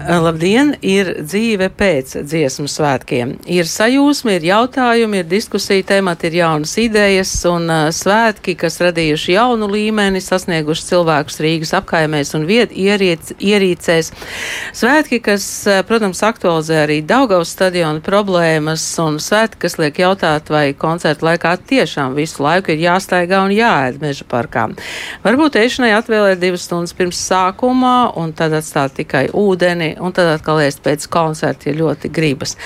Labdien! Ir dzīve pēc dziesmu svētkiem. Ir sajūsmi, ir jautājumi, ir diskusija temati, ir jaunas idejas un uh, svētki, kas radījuši jaunu līmeni, sasnieguši cilvēkus Rīgas apkaimēs un vietu ieriec, ierīcēs. Svētki, kas, uh, protams, aktualizē arī Daugavas stadiona problēmas un svētki, kas liek jautāt, vai koncertu laikā tiešām visu laiku ir jāstaigā un jāēd meža parkā. Varbūt ēšanai atvēlēt divas stundas pirms sākumā un tad atstāt tikai ūdeni un tad atkal ēst pēc koncerta, ja ļoti gribas.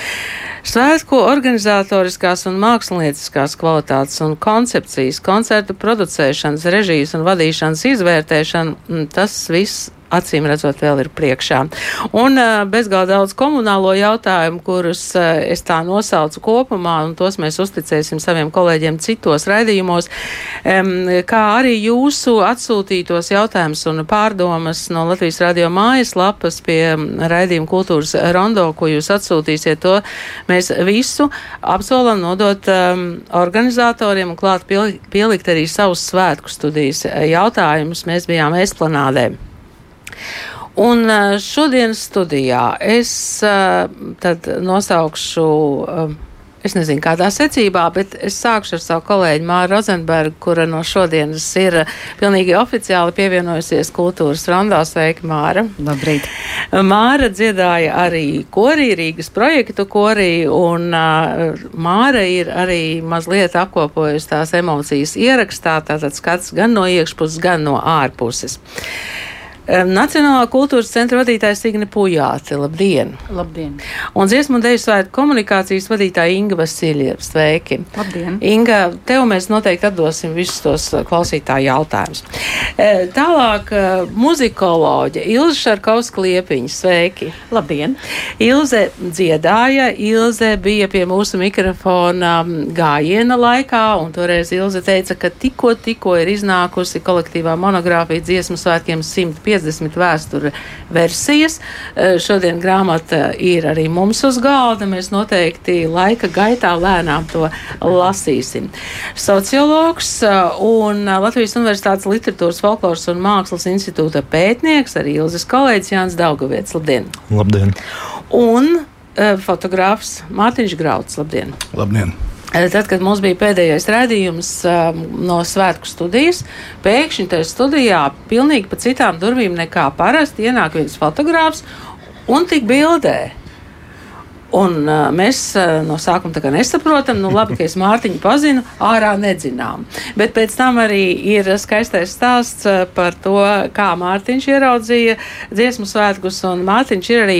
Svētku organizatoriskās un mākslinieckās kvalitātes un koncepcijas, koncertu producēšanas, režijas un vadīšanas izvērtēšana, mm, tas viss acīm redzot, vēl ir priekšā. Un bezgalīgi daudz komunālo jautājumu, kurus es tā nosaucu kopumā, un tos mēs uzticēsim saviem kolēģiem citos raidījumos, kā arī jūsu atsūtītos jautājumus un pārdomas no Latvijas radio mājaslapas pie raidījuma kultūras rondo, ko jūs atsūtīsiet, to mēs visu apsolam nodot organizatoriem un klāt pielikt arī savus svētku studijas jautājumus. Mēs bijām esplanādē. Un šodienas studijā es tad nosaukšu, es nezinu, kādā secībā, bet es sākšu ar savu kolēģi Māru Rozenbergu, kura no šodienas ir pilnīgi oficiāli pievienojusies kultūras rondā. Sveika, Māra! Labrīt! Māra dziedāja arī korī, Rīgas projektu korī, un Māra ir arī mazliet apkopojusi tās emocijas ierakstā, tātad skats gan no iekšpuses, gan no ārpuses. Nacionālā kultūras centra vadītājs Signe Pujāte. Labdien! Labdien! Un dziesmu un deju svētku komunikācijas vadītāja Inga Vasiljeva. Sveiki! Labdien! Inga, tev mēs noteikti atdosim visus tos klausītāju jautājumus. Tālāk muzikoloģe Ilze Šarkovska Liepiņa. Sveiki! Labdien! Ilze dziedāja, Ilze bija pie mūsu mikrofona gājiena laikā, un toreiz Ilze teica, ka tikko, tikko ir iznākusi kolektīvā monogrāfija dziesmu svētkiem 150. 50 vēsture versijas. Eh, šodien grāmata ir arī mums uz galda. Mēs noteikti laika gaitā lēnām to lasīsim. Sociologs eh, un Latvijas Universitātes literatūras, folkloras un mākslas institūta pētnieks, arī Ilzas kolēģis Jānis Daugaviets. Labdien! Labdien! Un fotogrāfs Mārtiņš Grauds. Labdien! Labdien! Tad, kad mums bija pēdējais rādījums um, no svētku studijas, pēkšņi tajā studijā pilnīgi pa citām durvīm nekā parasti ienāk viens fotogrāfs un tik bildē. Un, uh, mēs uh, no sākuma nesaprotam, nu, labi, ka es Mārtiņu pazinu, ārā nedzinām. Bet pēc tam arī ir skaistais stāsts uh, par to, kā Mārtiņš ieraudzīja dziesmu svētkus. Mārtiņš ir arī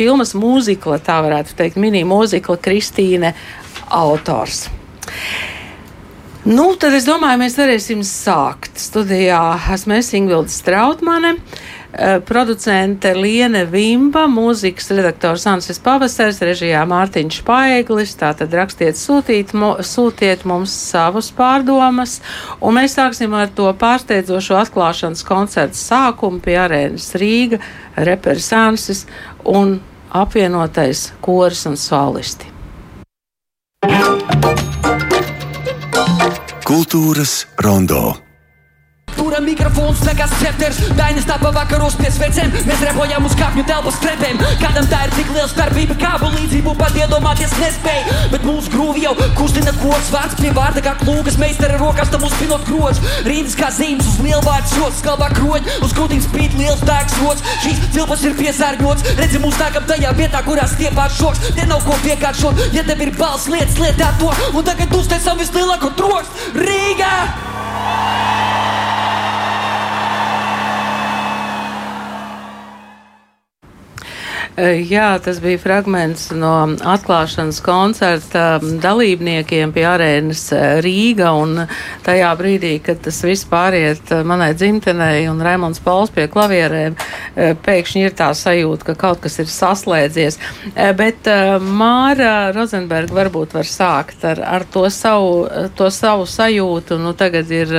filmas mūzikla, tā varētu teikt, mini mūzikla Kristīne autors. Nu, tad es domāju, mēs varēsim sākt. Studijā esmu es Ingvilda Strautmane, eh, producente Liene Vimba, mūzikas redaktors Ansis Pavasars, režijā Mārtiņš Paeglis. Tātad rakstiet, sūtīt, sūtiet mums savus pārdomas, un mēs sāksim ar to pārsteidzošo atklāšanas koncertu sākumu pie arēnas Rīga, reperis Ansis un apvienotais koris un solisti. Kultūras rondo. Turam mikrofons, nekas cepters, dainas tāpa vakaros pie svecēm. Mēs repojam uz kāpņu telpas trepēm. Kādam tā ir tik liela starpība, kādu līdzību pat iedomāties nespēja. Bet mūsu grūvi jau kustina koks, vārds pie vārda kā klūgas, meistara rokās tam uzpinot kroģis. Rīdas kā zīmes uz lielu vārdu sots, skalbā kroģi, uz krūtīm spīd liels dārgs rots. Šīs cilpas ir piesārņots, redzi mūs nākam tajā vietā, kurā stiepās šoks. Te nav ko piekāršot, ja tev ir balss lietas, lietā to, un tagad uztaisam vislielāko troks Rīgā! Jā, tas bija fragments no atklāšanas koncerta dalībniekiem pie arēnas eh, Rīga. Tajā brīdī, kad tas viss pāriet eh, manai dzimtenei un Raimons Pauls pie klavierēm, pēkšņi ir tā sajūta, ka kaut kas ir saslēdzies. Bet Māra Rozenberga varbūt var sākt ar, ar to, savu, to savu sajūtu. Nu, tagad ir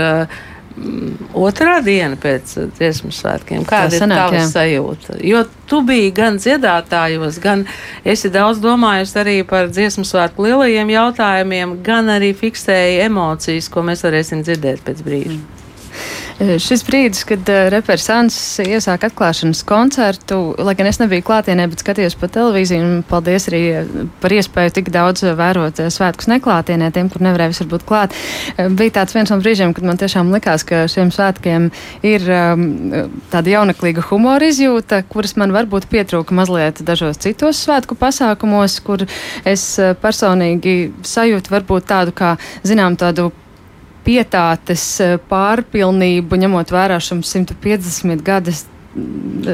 otrā diena pēc dziesmu svētkiem. Kāda Tā sanāk, ir tava jā. sajūta? Jo tu biji gan dziedātājos, gan esi daudz domājusi arī par dziesmu svētku lielajiem jautājumiem, gan arī fiksēji emocijas, ko mēs varēsim dzirdēt pēc brīža. Mm. Šis brīdis, kad reperis Sans iesāk atklāšanas koncertu, lai gan es nebiju klātienē, bet skatījos pa televīziju, un paldies arī par iespēju tik daudz vērot svētkus neklātienē, tiem, kur nevarēja visur būt klāt. Bija tāds viens no brīžiem, kad man tiešām likās, ka šiem svētkiem ir um, tāda jauneklīga humora izjūta, kuras man varbūt pietrūka mazliet dažos citos svētku pasākumos, kur es personīgi sajūtu varbūt tādu kā, zinām, tādu pietātes eh, pārpilnību, ņemot vērā šim 150 gadus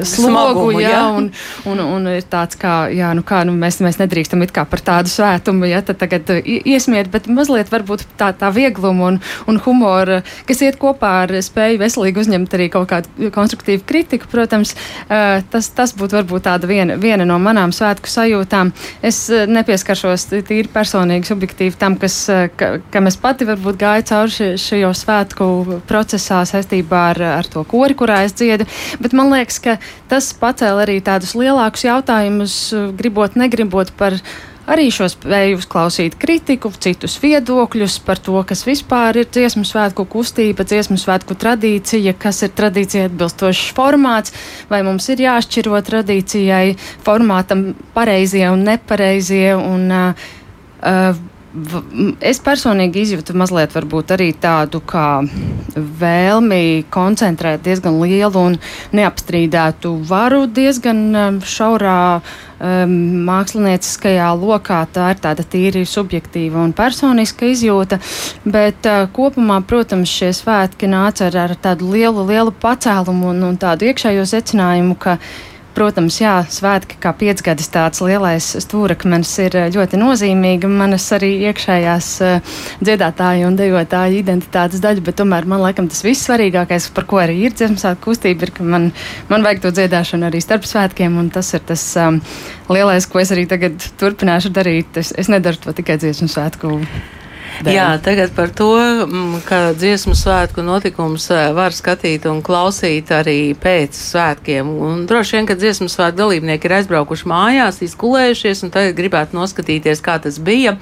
slogu, Smagumu, jā, jā. Un, un, un ir tāds, kā, jā, nu kā, nu mēs, mēs nedrīkstam it kā par tādu svētumu, ja tad tagad uh, iesmiet, bet mazliet varbūt tā, tā viegluma un, un humora, kas iet kopā ar spēju veselīgi uzņemt arī kaut kādu konstruktīvu kritiku, protams, uh, tas, tas būtu varbūt tāda viena, viena no manām svētku sajūtām. Es uh, nepieskaršos tīri personīgi, subjektīvi tam, kas, ka, kam es pati varbūt gāju cauri šajā svētku procesā saistībā ar, ar to kori, kurā es dziedu, bet man liekas, ka tas pacēla arī tādus lielākus jautājumus, gribot, negribot par arī šo spēju uzklausīt kritiku, citus viedokļus par to, kas vispār ir dziesmu svētku kustība, dziesmu svētku tradīcija, kas ir tradīcija atbilstošs formāts, vai mums ir jāšķiro tradīcijai formātam pareizie un nepareizie. Un, uh, uh, Es personīgi izjūtu mazliet arī tādu kā vēlmi koncentrēt diezgan lielu un neapstrīdētu varu diezgan um, šaurā um, mākslinieckajā lokā. Tā ir tāda tīri subjektīva un personiska izjūta, bet uh, kopumā, protams, šie svētki nāca ar, ar tādu lielu, lielu pacēlumu un, un tādu iekšējo secinājumu, ka Protams, jā, svētki kā piecgadis tāds lielais stūrakmens ir eh, ļoti nozīmīgi. Manas arī iekšējās uh, dziedātāju un dejotāju identitātes daļa, bet tomēr man laikam tas viss svarīgākais, par ko arī ir dziesmu svētku kustība, ir, ka man, man vajag to dziedāšanu arī starp svētkiem, un tas ir tas um, lielais, ko es arī tagad turpināšu darīt. Es, es nedaru to tikai dziesmu svētku Dēļ. Jā, tagad par to, mm, ka dziesmu svētku notikums eh, var skatīt un klausīt arī pēc svētkiem. Un droši vien, ka dziesmu svētku dalībnieki ir aizbraukuši mājās, izkulējušies un tagad gribētu noskatīties, kā tas bija.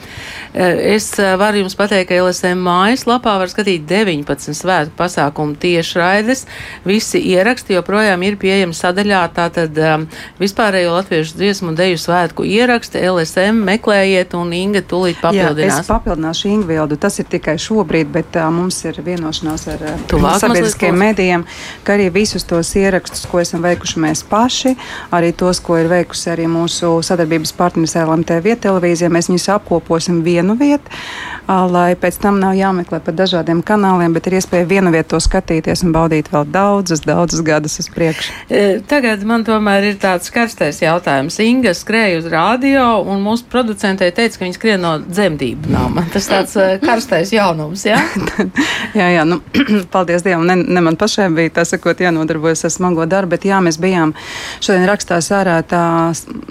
Eh, es eh, varu jums pateikt, ka LSM mājaslapā var skatīt 19 svētku pasākumu tiešraides. Visi ieraksti joprojām ir pieejami sadaļā, tātad vispārējo latviešu dziesmu un deju svētku ieraksti LSM meklējiet un Inga tulīt papildinās. Jā, papildināšu Inga Ingvildu. Tas ir tikai šobrīd, bet uh, mums ir vienošanās ar uh, sabiedriskajiem medijiem, ka arī visus tos ierakstus, ko esam veikuši mēs paši, arī tos, ko ir veikusi arī mūsu sadarbības partneris LMT vietelevīzija, mēs viņus apkoposim vienu vietu, uh, lai pēc tam nav jāmeklē pa dažādiem kanāliem, bet ir iespēja vienu vietu to skatīties un baudīt vēl daudzus, daudzus gadus uz priekšu. Tagad man tomēr ir tāds karstais jautājums. Inga skrēja uz rādio, un mūsu producentei teica, ka viņa skrien no dzemdību nama. Tas tāds tāds uh, karstais jaunums. Ja? jā, jā nu, paldies Dievam. Ne, ne man pašai bija tas, ko jānodarbojas ar smago darbu, bet jā, mēs bijām šodien rakstās ārā tā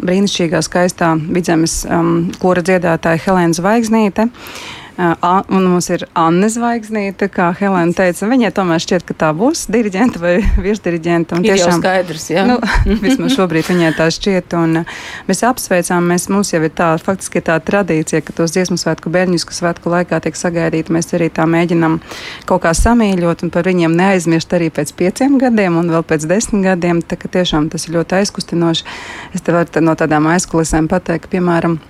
brīnišķīgā, skaistā vidzemes um, kora dziedātāja Helēna Zvaigznīte. Uh, Un mums ir Anne Zvaigznīte, kā Helēna teica. Viņai tomēr šķiet, ka tā būs diriģenta vai virsdiriģenta. Ir tiešām, skaidrs, jā. Nu, vismaz šobrīd viņai tā šķiet. Un mēs apsveicām, mēs, mums jau ir tā, faktiski tā tradīcija, ka tos dziesmu svētku bērņus, kas svētku laikā tiek sagaidīti, mēs arī tā mēģinam kaut kā samīļot un par viņiem neaizmirst arī pēc pieciem gadiem un vēl pēc desmit gadiem. Tā ka tiešām tas ir ļoti aizkustinoši. Es te varu no tādām aizkulisēm pateikt, piemēram,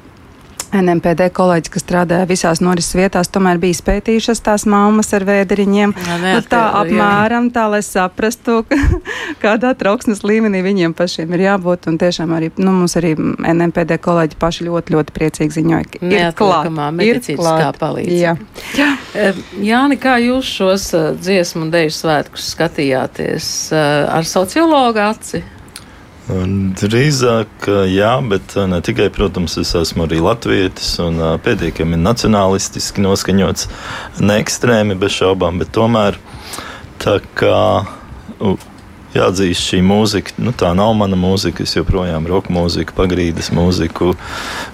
NMPD kolēģis, kas strādāja visās norises vietās, tomēr bija spētījušas tās mammas ar vēderiņiem. Jā, nu, tā apmēram jā. tā, lai saprastu, kādā trauksmes līmenī viņiem pašiem ir jābūt. Un tiešām arī nu, mums arī NMPD kolēģi paši ļoti, ļoti priecīgi ziņoja, ka ir klāta medicīniskā palīdzība. Jā. Jā. Jāni, kā jūs šos uh, dziesmu un deju svētkus skatījāties uh, ar sociologu aci? Drīzāk, jā, bet ne tikai, protams, es esmu arī latvietis un pietiekami nacionālistiski noskaņots, ne ekstrēmi bez šaubām, bet tomēr tā kā jāatzīst, šī mūzika, nu, tā nav mana mūzika. Es joprojām roka mūziku, pagrīdes mūziku,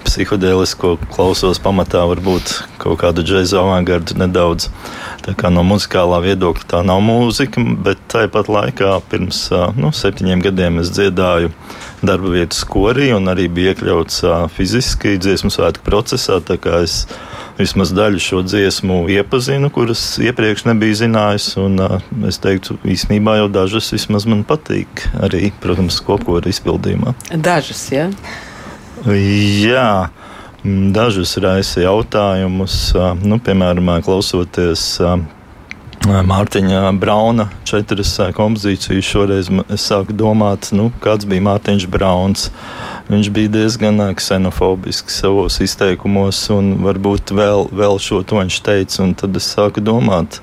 psihodēlisko klausos pamatā, varbūt kaut kādu džēzu avangardu nedaudz. Tā kā no muzikālā viedokļa tā nav mūzika, bet tāpat laikā pirms nu, septiņiem gadiem es dziedāju darba vietas korī un arī bija iekļauts fiziski dziesmu svētku procesā. Vismaz daļu šo dziesmu iepazinu, kuras iepriekš nebija zinājis. Un, es teiktu, īstenībā jau dažas vismaz man patīk. Arī, protams, kopkora izpildījumā. Dažas, jā. Ja? Jā. Dažus raisa jautājumus, nu, piemēram, klausoties Mārtiņa Brauna četras kompozīcijas. Šoreiz es sāku domāt, nu, kāds bija Mārtiņš Brauns. Viņš bija diezgan ksenofobisks savos izteikumos, un varbūt vēl, vēl šo to viņš teica. Tad es sāku domāt,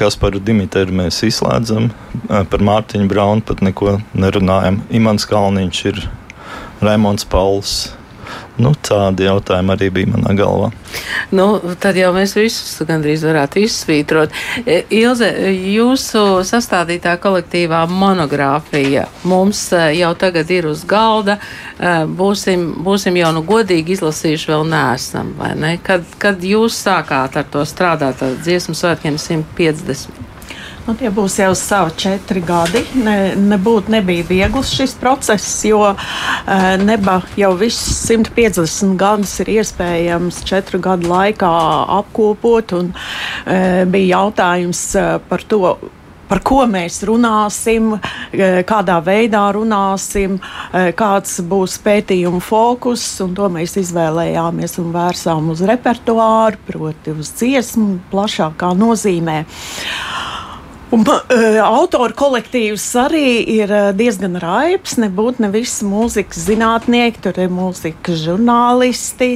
kas par Dimitru mēs izslēdzam. Par Mārtiņu Braunu pat neko nerunājam. Imants Kalniņš ir Raimons Pauls Nu, tādi jautājumi arī bija manā galvā. Nu, tad jau mēs visus gandrīz varētu izsvītrot. E, Ilze, jūsu sastādītā kolektīvā monogrāfija mums e, jau tagad ir uz galda. E, būsim, būsim jau nu godīgi izlasījuši, vēl neesam, ne? Kad, kad jūs sākāt ar to strādāt, ar dziesmu svētkiem 150? Nu, tie būs jau savi četri gadi. Ne, nebūt, nebija viegls šis process, jo uh, neba jau viss 150 gadus ir iespējams četru gadu laikā apkopot. Un, uh, bija jautājums uh, par to, par ko mēs runāsim, kādā veidā runāsim, kāds būs pētījuma fokus. To mēs izvēlējāmies un vērsām uz repertuāru, proti, uz dziesmu plašākā nozīmē. Un, uh, autoru kolektīvs arī ir diezgan raips. Nebūtu ne visi mūzikas zinātnieki, tur ir mūzikas žurnālisti,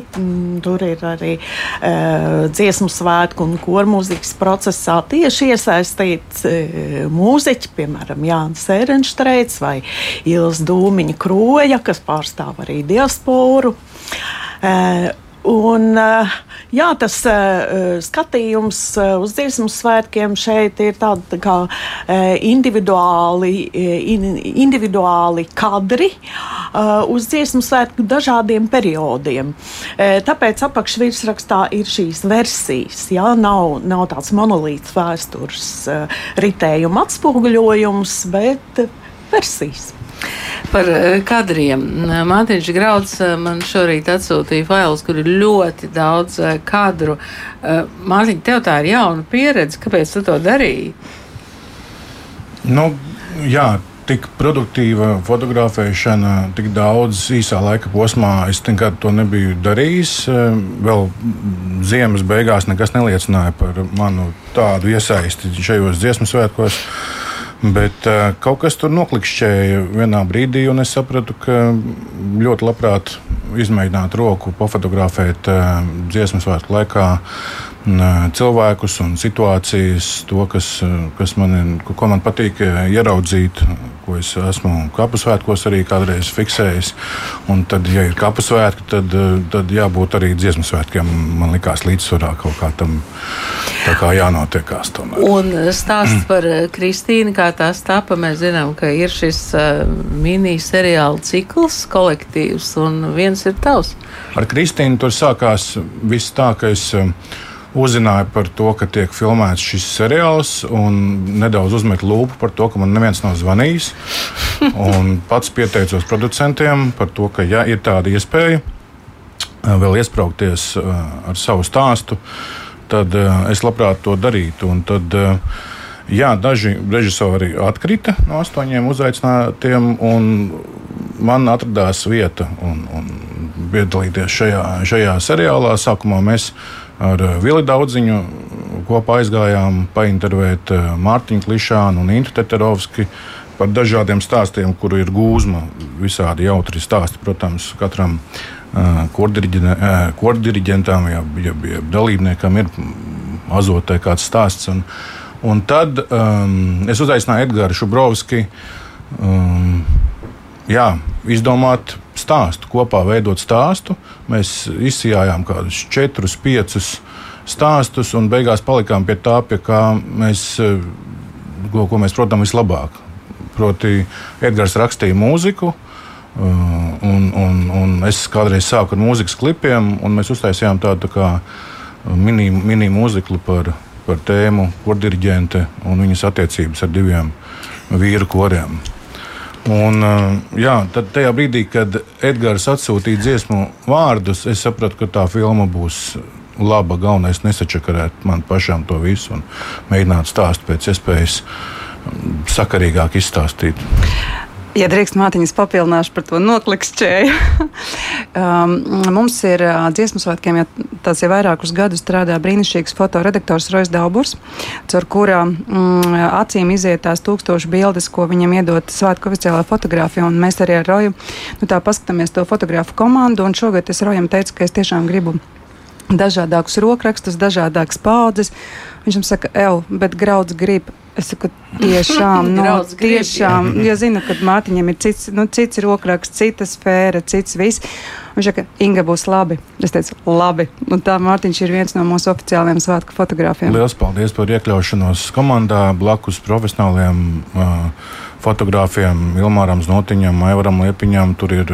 tur ir arī uh, dziesmu svētku un kormūzikas procesā tieši iesaistīts uh, mūziķi, piemēram, Jānis Sērenštreits vai Ils Dūmiņa Kroja, kas pārstāv arī diasporu. Uh, Un, eh, jā, tas uh, skatījums uh, uz dziesmu svētkiem šeit ir tāds kā individuāli, in, individuāli kadri uz dziesmu svētku dažādiem periodiem. Tāpēc apakšvirsrakstā ir šīs versijas. Jā, nav, nav tāds monolīts vēstures ritējuma atspoguļojums, bet versijas. Par eh, kadriem. Mārtiņš Grauds eh, man šorīt atsūtīja failus, kur ir ļoti daudz eh, kadru. Mārtiņ, tev tā ir jauna pieredze. Kāpēc tu to darīji? Nu, jā, tik produktīva fotografēšana, tik daudz īsā laika posmā. Es nekad to nebiju darījis. Vēl ziemas beigās nekas neliecināja par manu tādu iesaisti šajos dziesmu svētkos. Bet uh, kaut kas tur noklikšķēja vienā brīdī, un es sapratu, ka ļoti labprāt izmēģināt roku, pofotografēt uh, dziesmu svētku laikā cilvēkus un situācijas, to, kas, kas man, ko man patīk ieraudzīt, ko es esmu kapu svētkos arī kādreiz fiksējis. Un tad, ja ir kapu svētki, tad, tad jābūt arī dziesmu svētkiem. Man liekas, līdzsvarā kaut kā tam kā jānotiekās. Tomēr. Un stāsts par Kristīnu, kā tās tapa, mēs zinām, ka ir šis uh, mini-seriāla cikls kolektīvs, un viens ir tavs. Ar Kristīnu tur sākās viss tā, ka es. Uh, uzzināju par to, ka tiek filmēts šis seriāls, un nedaudz uzmetu lūpu par to, ka man neviens nav zvanījis. Pats pieteicos producentiem par to, ka, ja ir tāda iespēja eh, vēl iesprāgties eh, ar savu stāstu, tad eh, es labprāt to darītu. Un tad, jā, daži režisori atkrita no astoņiem uzaicinātiem, un man atradās vieta un, un piedalīties šajā, šajā seriālā. Sākumā mēs ar eh, Vili Daudziņu kopā aizgājām paintervēt eh, Mārtiņu Klišānu un Intu Teterovski par dažādiem stāstiem, kuru ir gūzma. Visādi jautri stāsti, protams, katram uh, kordiriģentam, ja, ja, ja dalībniekam ir azotē kāds stāsts. Un, un tad um, es uzaicināju Edgars Šubrovski um, jā, izdomāt stāstu, kopā veidot stāstu. Mēs izsījām kādus četrus, piecus stāstus un beigās palikām pie tā, pie kā mēs, eh, ko, ko mēs protam vislabāk. Proti, Edgars rakstīja mūziku. Uh, un, un, un es kādreiz sāku ar mūzikas klipiem, un mēs uztaisījām tādu tā kā mini, mini par, par tēmu, kur diriģente un viņas attiecības ar diviem vīru koriem. Un, eh, jā, tad tajā brīdī, kad Edgars atsūtīja dziesmu vārdus, es sapratu, ka tā filma būs laba. Galvenais nesačakarēt man pašām to visu un mēģināt stāstīt pēc iespējas mm, sakarīgāk izstāstīt. Ja drīkst, Mārtiņas papildināšu par to noklikšķēju. um, mums ir uh, dziesmu svētkiem, ja tas jau vairākus gadus strādā brīnišķīgs fotoredaktors Rojas Dauburs, caur kura mm, acīm iziet tās tūkstoši bildes, ko viņam iedod svētku oficiālā fotografija. Un mēs arī ar Roju nu, tā paskatāmies to fotografu komandu, un šogad es Rojam teicu, ka es tiešām gribu dažādākus rokrakstus, dažādākas paudzes. Viņš man saka, evo, bet grauds grib Es saku, tiešām, no, nu, tiešām, jo zinu, ka Mārtiņam ir cits, nu, cits rokraksts, cita sfēra, cits viss. Viņš saka, Inga būs labi. Es teicu, labi. Un tā Mārtiņš ir viens no mūsu oficiālajiem svētku fotogrāfiem. Lielas paldies par iekļaušanos komandā blakus profesionāliem. Uh, fotogrāfiem, Ilmāram Znotiņam, Aivaram Liepiņam. Tur ir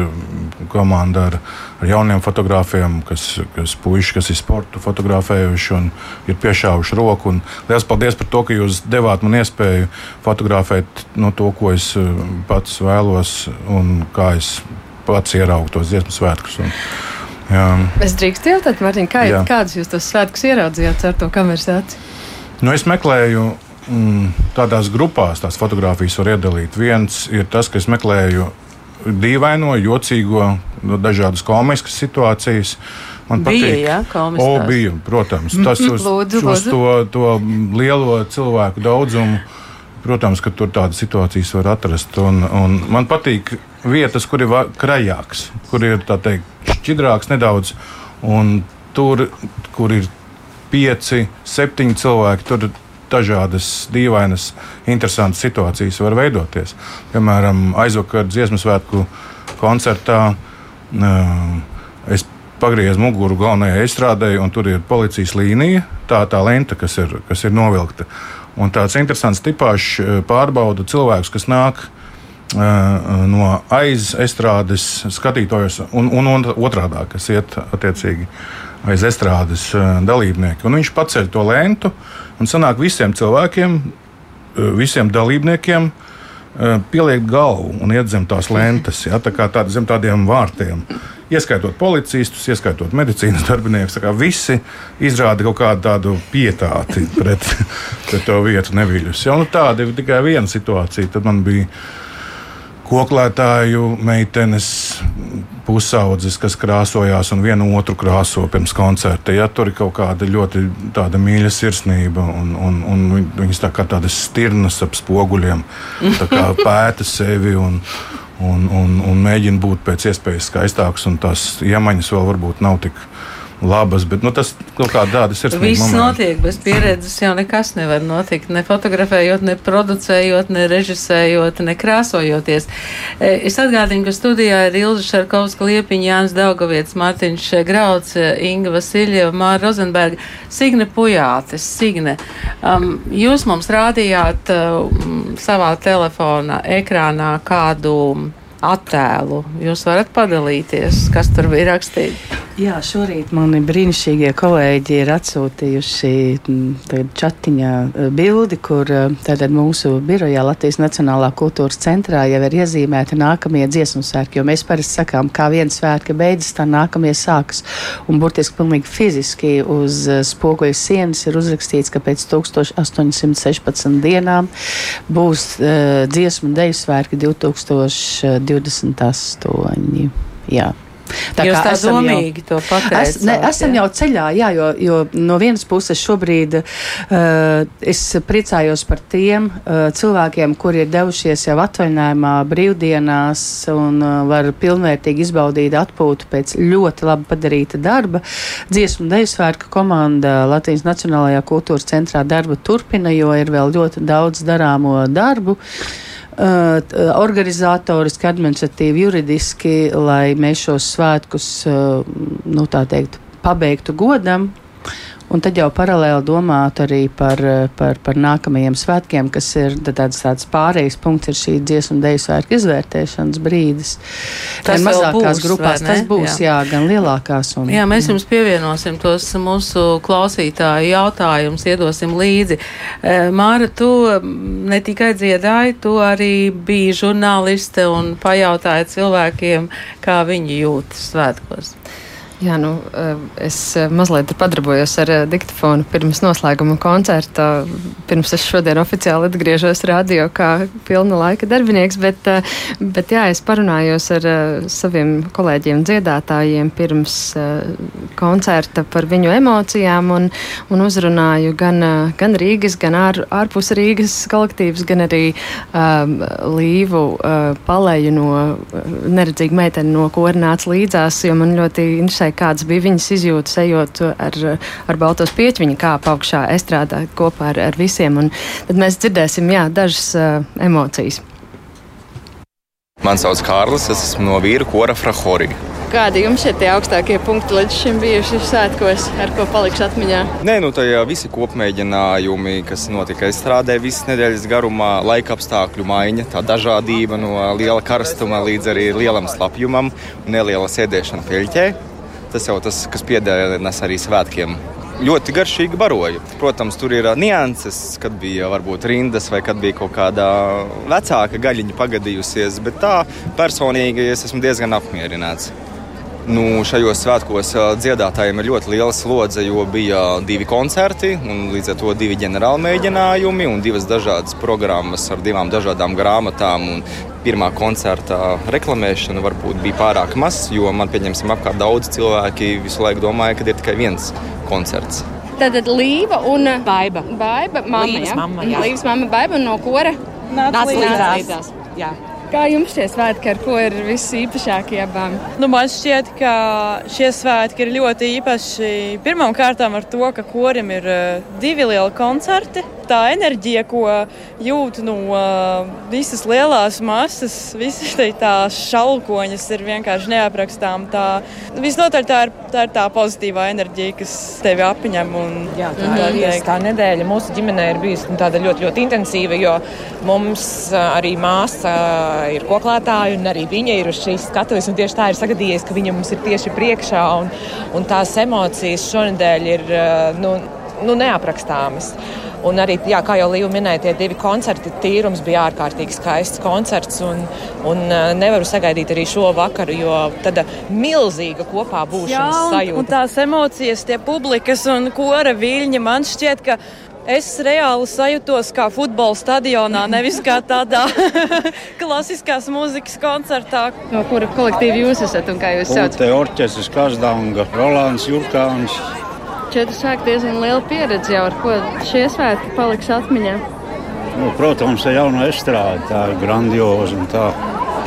komanda ar, ar jauniem fotogrāfiem, kas, kas puiši, kas ir sportu fotografējuši un ir piešāvuši roku. Un liels paldies par to, ka jūs devāt man iespēju fotografēt no to, ko es eh, pats vēlos un kā es pats ieraugu tos dziesmu svētkus. Un, jā. Es drīkstu jautāt, Mārtiņ, kā, kādus jūs tos svētkus ieraudzījāt ar to kameras aci? Nu, es meklēju mm, tādās grupās tās fotogrāfijas var iedalīt. Viens ir tas, ka es meklēju dīvaino, jocīgo, dažādas komiskas situācijas. Man bija, patīk, ja, o, bija, protams, tas uz, lūdzu, uz to, to lielo cilvēku daudzumu. Protams, ka tur tādas situācijas var atrast. Un, un man patīk vietas, kur ir krajāks, kur ir teikt, šķidrāks nedaudz. Un tur, kur ir pieci, septiņi cilvēki, tur dažādas dīvainas, interesantas situācijas var veidoties. Piemēram, aizvakar dziesmu svētku koncertā es pagriezu muguru galvenajai izstrādē, un tur ir policijas līnija, tā tā lenta, kas ir, kas ir novilkta. Un tāds interesants tipāžs pārbauda cilvēkus, kas nāk no aizestrādes skatītājus, un, un, un otrādi, kas iet attiecīgi aiz estrādes dalībnieki. Un viņš paceļ to lentu, uh, Un sanāk visiem cilvēkiem, eh, visiem dalībniekiem eh, pieliekt galvu un iet zem tās lentes, ja, tā kā tād, zem tādiem vārtiem. Ieskaitot policistus, ieskaitot medicīnas darbiniekus, visi izrāda kaut kādu tādu pietāti pret, pret to vietu neviļus. Ja, nu, tāda ir tikai viena situācija. Tad man bija koklētāju meitenes pusaudzes, kas krāsojās un vienu otru krāso pirms koncerta. Ja, tur ir kaut kāda ļoti mīļa sirsnība, un, un, un viņas tā kā tādas stirnas ap spoguļiem pēta sevi. Un, un, un, un mēģina būt pēc iespējas skaistāks, un tās iemaņas vēl varbūt nav tik labas, bet nu, tas kaut kā tādas ir. Viss momenti. notiek bez pieredzes, jau nekas nevar notikt. Ne fotografējot, ne producējot, ne režisējot, ne krāsojoties. E, es atgādinu, ka studijā ir Ilza Šarkovska, Liepiņa, Jānis Daugaviets, Mārtiņš Grauds, Inga Vasiljeva, Māra Rozenberga, Signe Pujātes. Signe, um, jūs mums rādījāt um, savā telefona ekrānā kādu attēlu. Jūs varat padalīties, kas tur bija rakstīts. Jā, šorīt mani brīnišķīgie kolēģi ir atsūtījuši mm, čatiņā eh, bildi, kur eh, tātad mūsu birojā Latvijas Nacionālā kultūras centrā jau ir iezīmēti nākamie dziesmu svētki, jo mēs parasti sakām, kā viens svētki beidzas, tā nākamie sākas. Un burtiski pilnīgi fiziski uz eh, spoguļu sienas ir uzrakstīts, ka pēc 1816 dienām būs uh, dziesmu deju svētki 2028. Jā. Tā Jūs tā domīgi jau, to pateicāt. Es, ne, esam jā. jau ceļā, jā, jo, jo no vienas puses šobrīd uh, es priecājos par tiem uh, cilvēkiem, kuri ir devušies jau atvaļinājumā, brīvdienās un uh, var pilnvērtīgi izbaudīt atpūtu pēc ļoti labi padarīta darba. Dziesmu dejasvētku komanda Latvijas Nacionālajā kultūras centrā darbu turpina, jo ir vēl ļoti daudz darāmo darbu. Uh, Uh, organizatoriski, administratīvi, juridiski, lai mēs šos svētkus, uh, nu tā teikt, pabeigtu godam. Un tad jau paralēli domāt arī par, par, par nākamajiem svētkiem, kas ir tāds, tāds pārējais punkts, ir šī dziesmu dēļu svētku izvērtēšanas brīdis. Tas gan mazākās būs, grupās tas būs, jā, jā gan lielākās. Un, jā, mēs jums pievienosim tos mūsu klausītāju jautājumus, iedosim līdzi. Eh, Māra, tu ne tikai dziedāji, tu arī biji žurnāliste un pajautāji cilvēkiem, kā viņi jūtas svētkos. Jā, nu, eh, es eh, mazliet padarbojos ar eh, diktafonu pirms noslēguma koncerta. Pirms es šodien oficiāli atgriežos radio kā pilna laika darbinieks, bet, bet jā, es parunājos ar saviem kolēģiem dziedātājiem pirms koncerta par viņu emocijām un, un uzrunāju gan, gan Rīgas, gan ār, ārpus Rīgas kolektīvus, gan arī um, Līvu uh, palēju no neredzīga meitene, no nāca līdzās, jo man ļoti interesē kādas bija viņas izjūtas, ejot ar, ar baltos pieķi, viņa kāpa augšā estrādā kopā ar, ar visiem. Un tad mēs dzirdēsim, jā, dažas uh, emocijas. Man sauc Kārlis, es esmu no vīru kora Frahori. Kādi jums ir tie augstākie punkti līdz šim bijuši svētkos, ar ko paliks atmiņā? Nē, nu tā jau visi kopmēģinājumi, kas notika strādē visas nedēļas garumā, laika apstākļu maiņa, tā dažādība no liela karstuma līdz arī lielam slapjumam un neliela sēdēšana peļķē. Tas jau tas, kas piedernas arī svētkiem. Ļoti garšīgi baroju. Protams, tur ir nianses, kad bija varbūt rindas vai kad bija kaut kāda vecāka gaļiņa pagadījusies, bet tā personīgi es esmu diezgan apmierināts. Nu, šajos svētkos dziedātājiem ir ļoti liela slodze, jo bija divi koncerti, līdz ar to divi ģenerāli mēģinājumi un divas dažādas programmas ar divām dažādām grāmatām. Pirmā koncerta reklamēšana varbūt bija pārāk maz, jo man pieņemsim apkārt daudz cilvēki visu laiku domāja, ka ir tikai viens koncerts. Tātad Līva un Baiba. Baiba, mamma, Līvas mamma, jā. Līvas mamma, Baiba un no kora? Nāc līdzās. līdzās. Jā. Kā jums šie svētki, ar ko ir visīpašākie abām? Nu, man šķiet, ka šie svētki ir ļoti īpaši. Pirmkārt, ar to, ka korim ir uh, divi lieli koncerti. Tā enerģija, ko jūt no uh, visas lielās masas, visas tās šalkoņas, ir vienkārši neaprakstām. Tā, visnotaļ tā ir, tā ir tā pozitīvā enerģija, kas tevi apņem. Un, Jā, tā, tā, ir, tā nedēļa mūsu ģimenē ir bijusi nu, ļoti, ļoti intensīva, jo mums arī māsa ir koklētāja, un arī viņa ir uz šīs skatuves. Tieši tā ir sagadījies, ka viņa mums ir tieši priekšā, un, un tās emocijas šonadēļ ir nu, nu, neaprakstāmas. Un arī, jā, kā jau Līja minēja, tie divi koncerti, tīrums bija ārkārtīgi skaists koncerts. Un, un nevaru sagaidīt arī šo vakaru, jo tāda milzīga kopā būšanas jā, un, sajūta. Un tās emocijas, tie publikas un kora viļņi, man šķiet, ka Es reāli sajūtos kā futbola stadionā, nevis kā tādā klasiskās mūzikas koncertā. No kura kolektīva jūs esat un kā jūs saucat? Te orķestris Kazdanga, Rolands Jurkāns. Četri svētki diezgan liela pieredze jau, ar ko šie svētki paliks atmiņā. Nu, protams, tā jauna estrāde, tā ir grandioza un tā.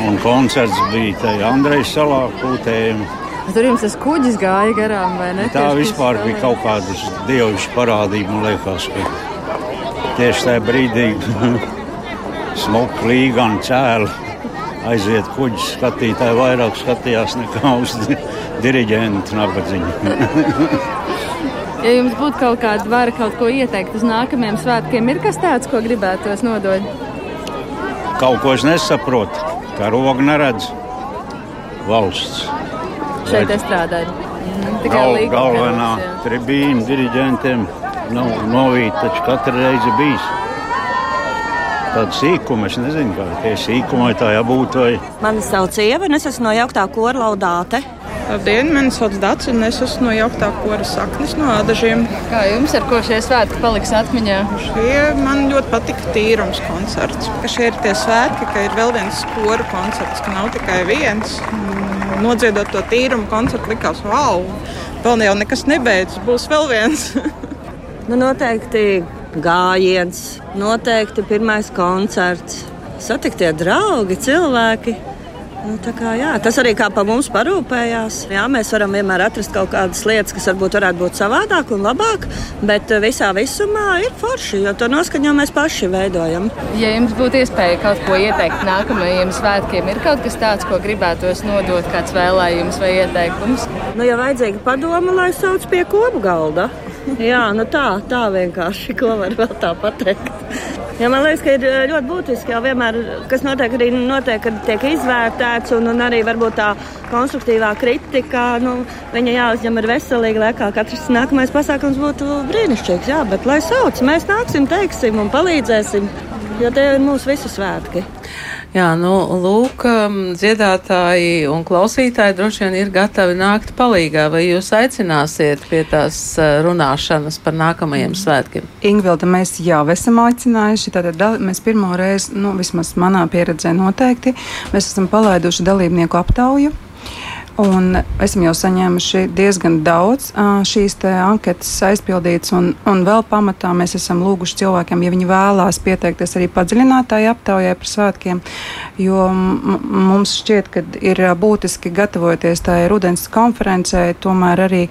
Un koncerts bija te Andrejas salā kūtējuma. Tur jums tas kuģis gāja garām, vai ne? Tā vispār bija kaut kādas dievišķas parādība. Man liekas, ka tieši tajā brīdī smuka līga un cēlā aiziet kuģis. Skatītāji vairāk skatījās nekā uz diriģentu nabadzību. ja jums būtu kaut kāda vara kaut ko ieteikt uz nākamajiem svētkiem, ir kas tāds, ko gribētos nodot? Kaut ko es nesaprotu, kā roga neredz valsts šeit strādāt. Mm, Gal, galvenā tribīna diriģentiem nav novīta, taču katru reizi bijis. Tāda sīkuma, es nezinu, kā tie sīkumi tā jābūt. Vai... Mani sauc Ieva, un es esmu no jauktā kora laudāte. Labdien, mani sauc Dārts, un es esmu no jauktā kora saknes, no ādažiem. Kā jums ar ko šie svētki paliks atmiņā? Šie man ļoti patika tīrums koncerts. Ka šie ir tie svētki, ka ir vēl viens kora koncerts, ka nav tikai viens nodziedot to tīrumu koncertu, likās, wow, vēl jau nekas nebeidzas, būs vēl viens. nu, noteikti gājiens, noteikti pirmais koncerts, satiktie draugi, cilvēki. Nu, kā, jā, tas arī kā par mums parūpējās. Jā, mēs varam vienmēr atrast kaut kādas lietas, kas varbūt varētu būt savādāk un labāk, bet visā visumā ir forši, jo to noskaņo mēs paši veidojam. Ja jums būtu iespēja kaut ko ieteikt nākamajiem svētkiem, ir kaut kas tāds, ko gribētos nodot, kāds vēlējums vai ieteikums? Nu, ja vajadzīga padoma, lai sauc pie kopu galda. Jā, nu tā, tā vienkārši, ko var vēl tā pateikt. Ja man liekas, ka ir eh, ļoti būtiski jau vienmēr, kas notiek, arī notiek, kad tiek izvērtēts, un, un arī varbūt tā konstruktīvā kritika, nu, viņa jāuzņem ar veselīgu, lai kā katrs nākamais pasākums būtu brīnišķīgs. Jā, bet lai sauc, mēs nāksim, teiksim un palīdzēsim, jo tie ir mūsu visu svētki. Jā, nu, lūk, um, dziedātāji un klausītāji droši vien ir gatavi nākt palīgā, vai jūs aicināsiet pie tās uh, runāšanas par nākamajiem mm. svētkiem? Ingvilda, mēs jau esam aicinājuši, tātad mēs pirmo reizi, nu, vismaz manā pieredzē noteikti, mēs esam palaiduši dalībnieku aptauju. Un esam jau saņēmuši diezgan daudz šīs anketas aizpildītas, un, un vēl pamatā mēs esam lūguši cilvēkiem, ja viņi vēlās pieteikties arī padziļinātāji aptaujai par svētkiem, jo mums šķiet, ka ir būtiski gatavoties tai rudens konferencē, tomēr arī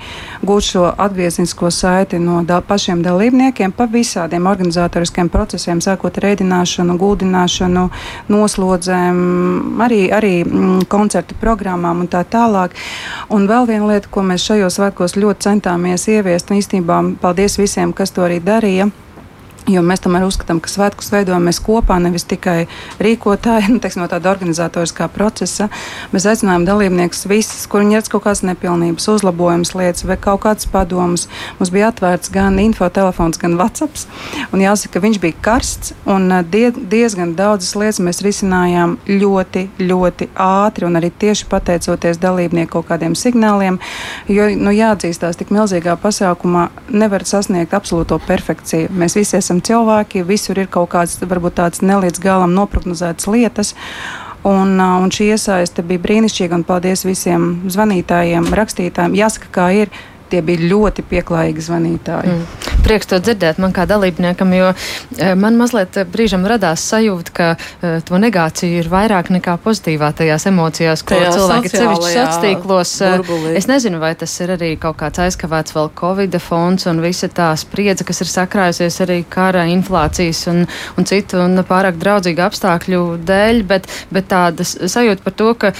gūt šo atgrieznisko saiti no da pašiem dalībniekiem pa visādiem organizatoriskiem procesiem, sākot ar ēdināšanu, gūdināšanu, noslodzēm, arī, arī koncertu programmām un tā tālāk tālāk. Un vēl viena lieta, ko mēs šajos svētkos ļoti centāmies ieviest, un īstenībā paldies visiem, kas to arī darīja. Jo mēs tomēr uzskatām, ka svētkus veidojam mēs kopā, nevis tikai rīkotāji, nu, teiksim, no tāda organizatoriskā procesa. Mēs aicinājām dalībniekus visus, kuriem ir kaut kādas nepilnības, uzlabojumas lietas vai kaut kādas padomas. Mums bija atvērts gan infotelefons, gan WhatsApp. Un jāsaka, ka viņš bija karsts un die, diezgan daudzas lietas mēs risinājām ļoti, ļoti ātri un arī tieši pateicoties dalībnieku kaut kādiem signāliem. Jo, nu, jāatzīstās, tik milzīgā pasākumā nevar sasniegt absolūto perfekciju. Mēs visi esam esam cilvēki, visur ir kaut kādas varbūt tādas nelīdz galam noprognozētas lietas. Un, un šī iesaiste bija brīnišķīga, un paldies visiem zvanītājiem, rakstītājiem. Jāsaka, kā ir tie bija ļoti pieklājīgi zvanītāji. Mm. Prieks to dzirdēt man kā dalībniekam, jo e, man mazliet brīžam radās sajūta, ka uh, to negāciju ir vairāk nekā pozitīvā tajās emocijās, ko Tajā cilvēki sevišķi sociālīklos. E, burbulī. Es nezinu, vai tas ir arī kaut kāds aizkavēts vēl Covid fonds un visa tā spriedze, kas ir sakrājusies arī kara, inflācijas un, un citu un pārāk draudzīgu apstākļu dēļ, bet, bet tāda sajūta par to, ka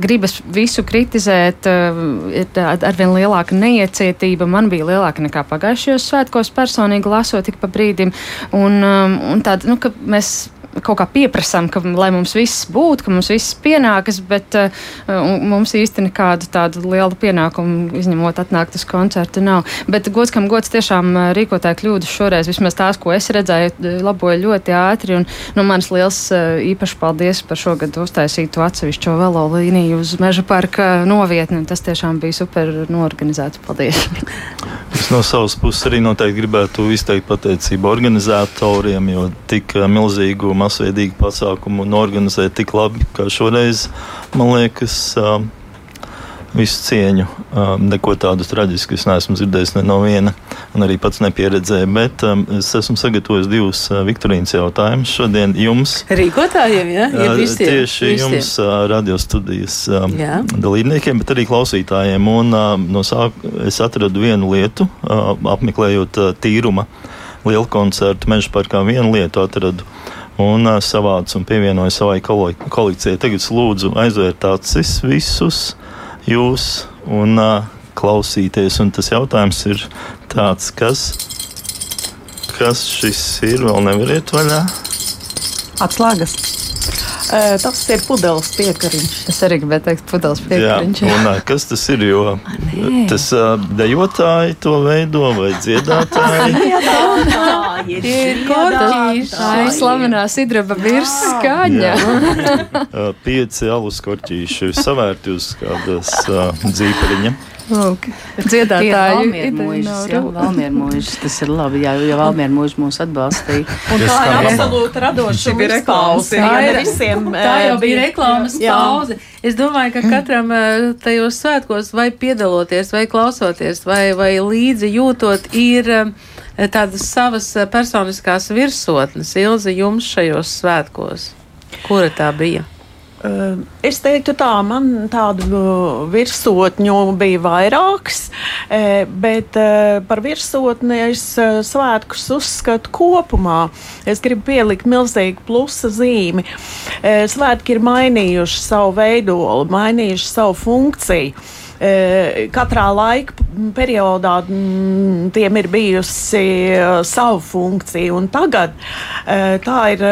gribas visu kritizēt, ir arvien lielāka lielāka neiecietība. Man bija lielāka nekā pagājušajos svētkos personīgi lasot tik pa brīdim. Un, um, un tāda, nu, mēs kaut kā pieprasām, ka, lai mums viss būtu, ka mums viss pienākas, bet uh, mums īsti nekādu tādu lielu pienākumu, izņemot atnākt uz koncertu, nav. Bet gods, kam gods tiešām uh, rīkotāji kļūdas šoreiz, vismaz tās, ko es redzēju, laboja ļoti ātri. Un, nu, mans liels īpaši paldies par šogad uztaisītu atsevišķo velo līniju uz Meža parka novietni. Tas tiešām bija super norganizēts. Paldies! Es no savas puses arī noteikti gribētu izteikt pateicību organizatoriem, jo tik milzīgu masveidīgu pasākumu un organizēt tik labi kā šoreiz, man liekas, visu cieņu. Neko tādu traģisku es neesmu dzirdējis ne no viena, un arī pats nepieredzēju. Bet es esmu sagatavojis divus Viktorīnas jautājumus šodien jums. Rīkotājiem, ja? ja visiem, tieši visiem. jums, radio studijas um, jā. dalībniekiem, bet arī klausītājiem. Un, no sāk, es atradu vienu lietu, apmeklējot tīruma lielu koncertu meža parkā. Vienu lietu atradu un uh, savāds un pievienoja savai kolekcijai. Tagad lūdzu aizvērt acis visus jūs un uh, klausīties. Un tas jautājums ir tāds, kas, kas šis ir, vēl nevariet vaļā? Atslēgas. Tas ir pudeles piekariņš. Es arī gribēju teikt, pudeles piekariņš. Jā, un, kas tas ir? Jo tas dejotāji to veido vai dziedātāji? ir korķis. Tā ir slavenā sidraba virs skaņa. Pieci alus korķīši savērti uz kādas dzīpariņa. Lūk, dziedātāji Valmieru mūžs, tas ir labi, jā, jo Valmieru mūžs mūs atbalstīja. Un tā ir absolūti radoša reklāmas. Tā, ir, visiem, tā jau bija reklāmas pauze. Es domāju, ka katram tajos svētkos vai piedaloties, vai klausoties, vai, vai līdzi jūtot, ir tādas savas personiskās virsotnes. Ilzi jums šajos svētkos. Kura tā bija? Es teiktu, tā man tādu virsotņu bija vairākas, bet par virsotni es svētkus uzskatu kopumā. Es gribu pielikt milzīgu plusa zīmi. Svētki ir mainījuši savu veidolu, mainījuši savu funkciju. Katrā laika periodā mm, tiem ir bijusi uh, savu funkciju, un tagad uh, tā ir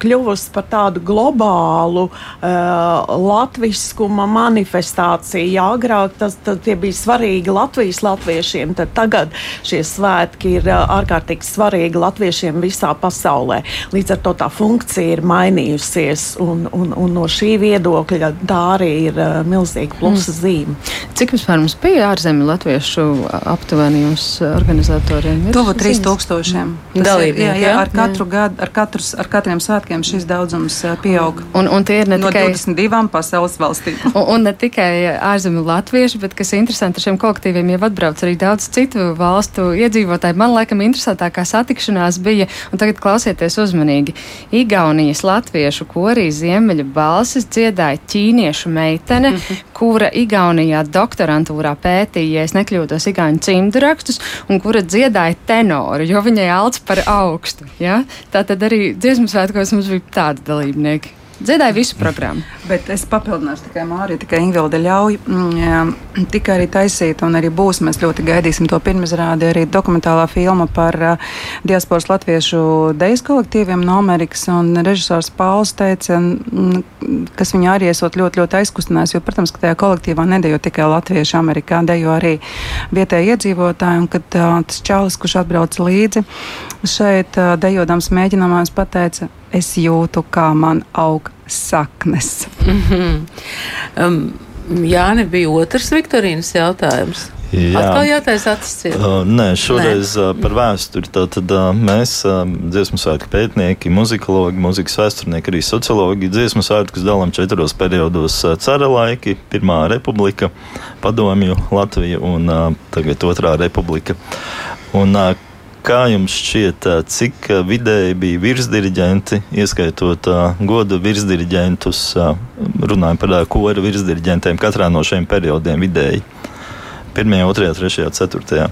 kļuvusi par tādu globālu latviskuma manifestāciju. Agrāk tas, bija svarīgi Latvijas latviešiem, tad tagad šie svētki ir ārkārtīgi svarīgi latviešiem visā pasaulē. Līdz ar to tā funkcija ir mainījusies, un, un, un no šī viedokļa tā arī ir milzīga plusa mm. zīme. Cik vispār mums bija ārzemju latviešu aptuveni jums organizatoriem? Tuvu 3000 dalībnieku. Jā, jā, ar katru jā. gadu, ar, katrus, ar katriem svētkiem šis daudzums pieaug. Un, un tie ir ne no tikai 22 pasaules valstīm. Un, un ne tikai ārzemju latvieši, bet kas interesanti, ar šiem kolektīviem jau atbrauc arī daudz citu valstu iedzīvotāji. Man laikam interesantākā satikšanās bija, un tagad klausieties uzmanīgi, Igaunijas latviešu korī Ziemeļa balsis dziedāja ķīniešu meitene, mm -hmm. Kura Igaunijā doktorantūrā pētīja, ja es nekļūdos, igauņu cimdu rakstus, un kura dziedāja tenoru, jo viņai alts par augstu. Ja? Tā tad arī dziesmu svētkos mums bija tādi dalībnieki. Dziedāja visu programmu. Bet es papildināšu tikai Māriju, tikai Ingvilda ļauj. Mm, tikai arī taisīt, un arī būs. Mēs ļoti gaidīsim to pirmizrādi. Arī dokumentālā filma par uh, diasporas latviešu dejas kolektīviem no Amerikas. Režisors Pauls teica, mm, kas viņu arī esot ļoti, ļoti aizkustinājis. Jo, protams, ka tajā kolektīvā nedejo tikai latvieši Amerikā, dejo arī vietēji iedzīvotāji. Un kad uh, tas čalis, kurš atbrauc līdzi šeit, uh, dejodams mēģinājumos, pateica, es jūtu, kā man aug saknes. Mm -hmm. um, Jā, nebija otrs Viktorīnas jautājums. Jā, Atkal jātaisa acis. Uh, nē, šoreiz nē. Uh, par vēsturi. Tātad uh, mēs, uh, dziesmu svētku pētnieki, muzikologi, mūzikas vēsturnieki, arī sociologi, dziesmu svētkus dalām četros periodos uh, - cara laiki, Pirmā republika, Padomju Latvija un uh, tagad Otrā republika. Un, uh, Kā jums šķiet, cik vidēji bija virsdiriģenti, ieskaitot godu virsdiriģentus, uh, runājot par kora virsdiriģentiem katrā no šiem periodiem vidēji? Pirmajā, otrajā, trešajā, ceturtajā.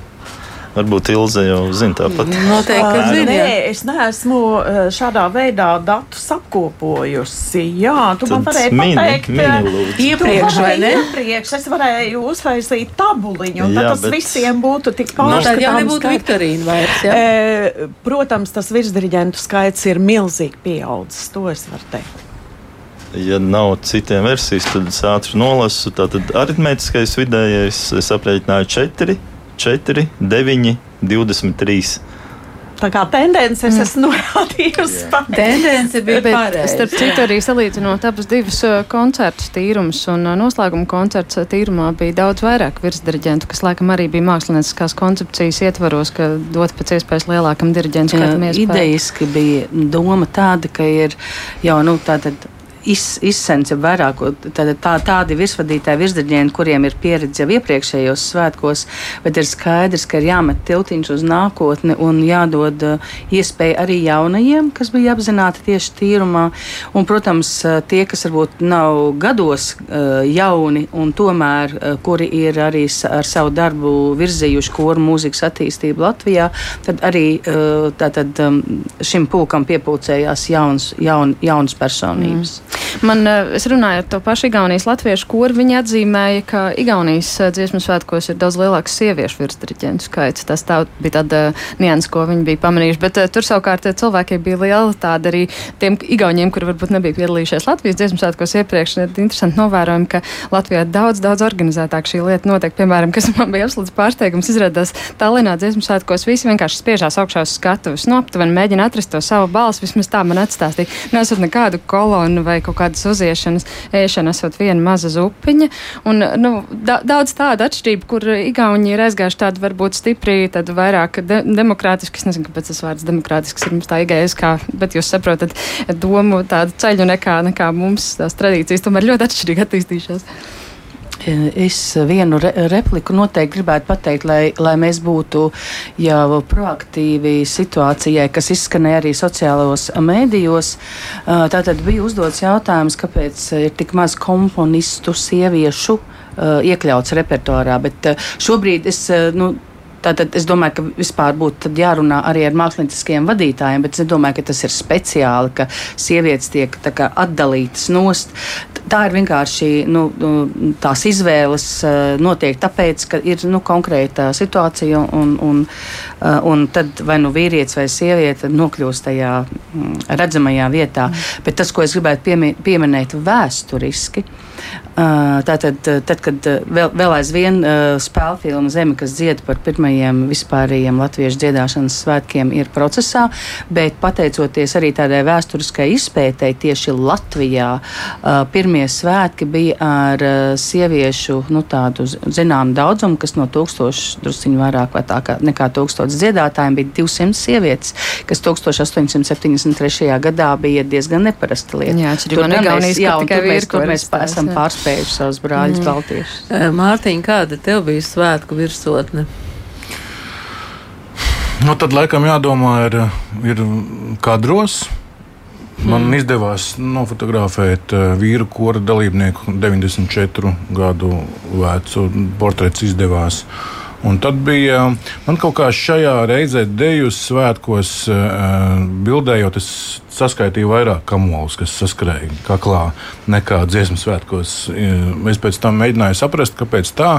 Varbūt Ilze jau zina tāpat. Noteikti, ka zina. Nē, es neesmu šādā veidā datus apkopojusi. Jā, tu Tad man varēji mini, pateikt. Mini iepriekš, vai ne? Iepriekš es varēju uzraisīt tabuliņu, un jā, tad tas bet... visiem būtu tik pārskatāms. No, tad jau nebūtu Viktorīna vairs, jā? E, protams, tas virsdiriģentu skaits ir milzīgi pieaudzis, to es varu teikt. Ja nav citiem versijas, tad es ātri nolasu. Tātad aritmētiskais vidējais es aprēķināju četri 4, 9, 23. Tā kā tendence es esmu norādījusi. Yeah. Tendence bija pareiza. Starp citu, arī salīdzinot abus divus uh, koncertus tīrumus un uh, noslēguma koncerts uh, tīrumā bija daudz vairāk virsdiriģentu, kas laikam arī bija mākslinieckās koncepcijas ietvaros, ka dot pēc iespējas lielākam diriģentu skaitam iespēju. Idejiski bija doma tāda, ka ir jau, nu, tātad iz, izsence vairāk tā, tā, tādi virsvadītāji, virsdaļieni, kuriem ir pieredze jau iepriekšējos svētkos, bet ir skaidrs, ka ir jāmet tiltiņš uz nākotni un jādod uh, iespēja arī jaunajiem, kas bija apzināti tieši tīrumā. Un, protams, uh, tie, kas varbūt nav gados uh, jauni un tomēr kuri ir arī ar savu darbu virzījuši koru mūzikas attīstību Latvijā, tad arī tātad, um, šim pulkam piepūcējās jauns, jaun, jauns personības. Mm. Man, eh, es runāju ar to pašu Igaunijas latviešu kuru, viņi atzīmēja, ka Igaunijas eh, dziesmu svētkos ir daudz lielāks sieviešu virsdiriģentu skaits. Tas tā bija tāda nianses, ko viņi bija pamanījuši. Bet tur savukārt cilvēkiem bija liela tāda arī tiem Igauniem, kuri varbūt nebija piedalījušies Latvijas dziesmu svētkos iepriekš. Interesanti novērojumi, ka Latvijā daudz, daudz organizētāk šī lieta notiek. Piemēram, kas man bija absolūts pārsteigums, izrādās Tallinā dziesmu svētkos visi vienkārši spiežās augšā uz skatuves. Nu, aptuveni mēģina atrast to savu balsi, vismaz tā man atstāstīja. Nesot nekādu kolonu vai kaut kādas uziešanas, ēšana esot viena maza zupiņa. Un, nu, da, daudz tādu atšķirību, kur Igauni ir aizgājuši tādu varbūt stipri, tādu vairāk de demokrātisku, es nezinu, kāpēc tas vārds demokrātisks ir mums tā igais, kā, bet jūs saprotat domu tādu ceļu nekā, nekā mums tās tradīcijas tomēr ļoti atšķirīgi attīstījušās. Es vienu re repliku noteikti gribētu pateikt, lai, lai mēs būtu jau proaktīvi situācijai, kas izskanēja arī sociālajos mēdījos. Tātad bija uzdots jautājums, kāpēc ir tik maz komponistu sieviešu iekļauts repertuārā, bet šobrīd es. Nu, Tātad es domāju, ka vispār būtu jārunā arī ar mākslinieciskiem vadītājiem, bet es nedomāju, ka tas ir speciāli, ka sievietes tiek kā, atdalītas nost. Tā ir vienkārši nu, nu, tās izvēles notiek tāpēc, ka ir nu, konkrēta situācija, un, un, un tad vai nu vīrietis vai sieviete nokļūst tajā mm, redzamajā vietā. Mm. Bet tas, ko es gribētu pieminēt vēsturiski, Tātad, tad, kad vēl, vēl aizvien spēļu filma Zeme, kas dzied par pirmajiem vispārējiem latviešu dziedāšanas svētkiem, ir procesā, bet pateicoties arī tādai vēsturiskai izpētei, tieši Latvijā pirmie svētki bija ar sieviešu nu, tādu zināmu daudzumu, kas no tūkstoša, drusciņu vairāk vai tā kā nekā tūkstots dziedātājiem bija 200 sievietes, kas 1873. gadā bija diezgan neparasta lieta. Jā, tur, mēs, jā, tur mēs, tur mēs esam pārspējuši pārspējuši savus brāļus mm. baltiešus. Mārtiņ, kāda tev bija svētku virsotne? Nu, tad laikam jādomā ir, ir kadros. Man mm. izdevās nofotografēt vīru kora dalībnieku 94 gadu vecu portretu. Izdevās. Un tad bija man kaut kā šajā reizē, deju svētkos, bildējot, es saskaitīju vairāk kamolus, kas saskrēja kaklā nekā dziesmu svētkos. Es pēc tam mēģināju saprast, kāpēc tā.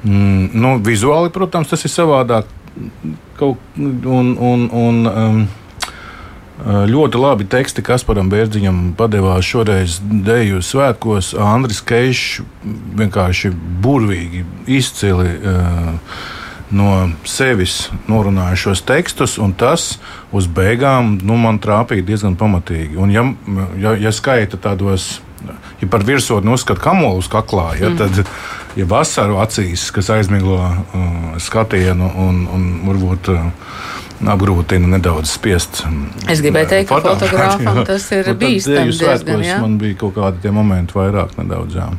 Mm, nu, vizuāli, protams, tas ir savādāk. Kaut, un, un, un, um, Ļoti labi teksti Kasparam Bērziņam padevās šoreiz deju svētkos. Andris Keišs vienkārši burvīgi, izcili. No sevis norunāju šos tekstus, un tas uz beigām nu, man trāpīja diezgan pamatīgi. Un, ja, ja, ja skaita tādos, ja par virsotni uzskata kamolus kaklā, ja, mm. tad ja vasaru acīs, kas aizmiglo uh, skatienu un, un varbūt. Uh, apgrūtina nedaudz spiest. Es gribēju teikt, ka fotogrāfam tas ir bīstami. Man bija kaut kādi momenti vairāk nedaudz. Jā.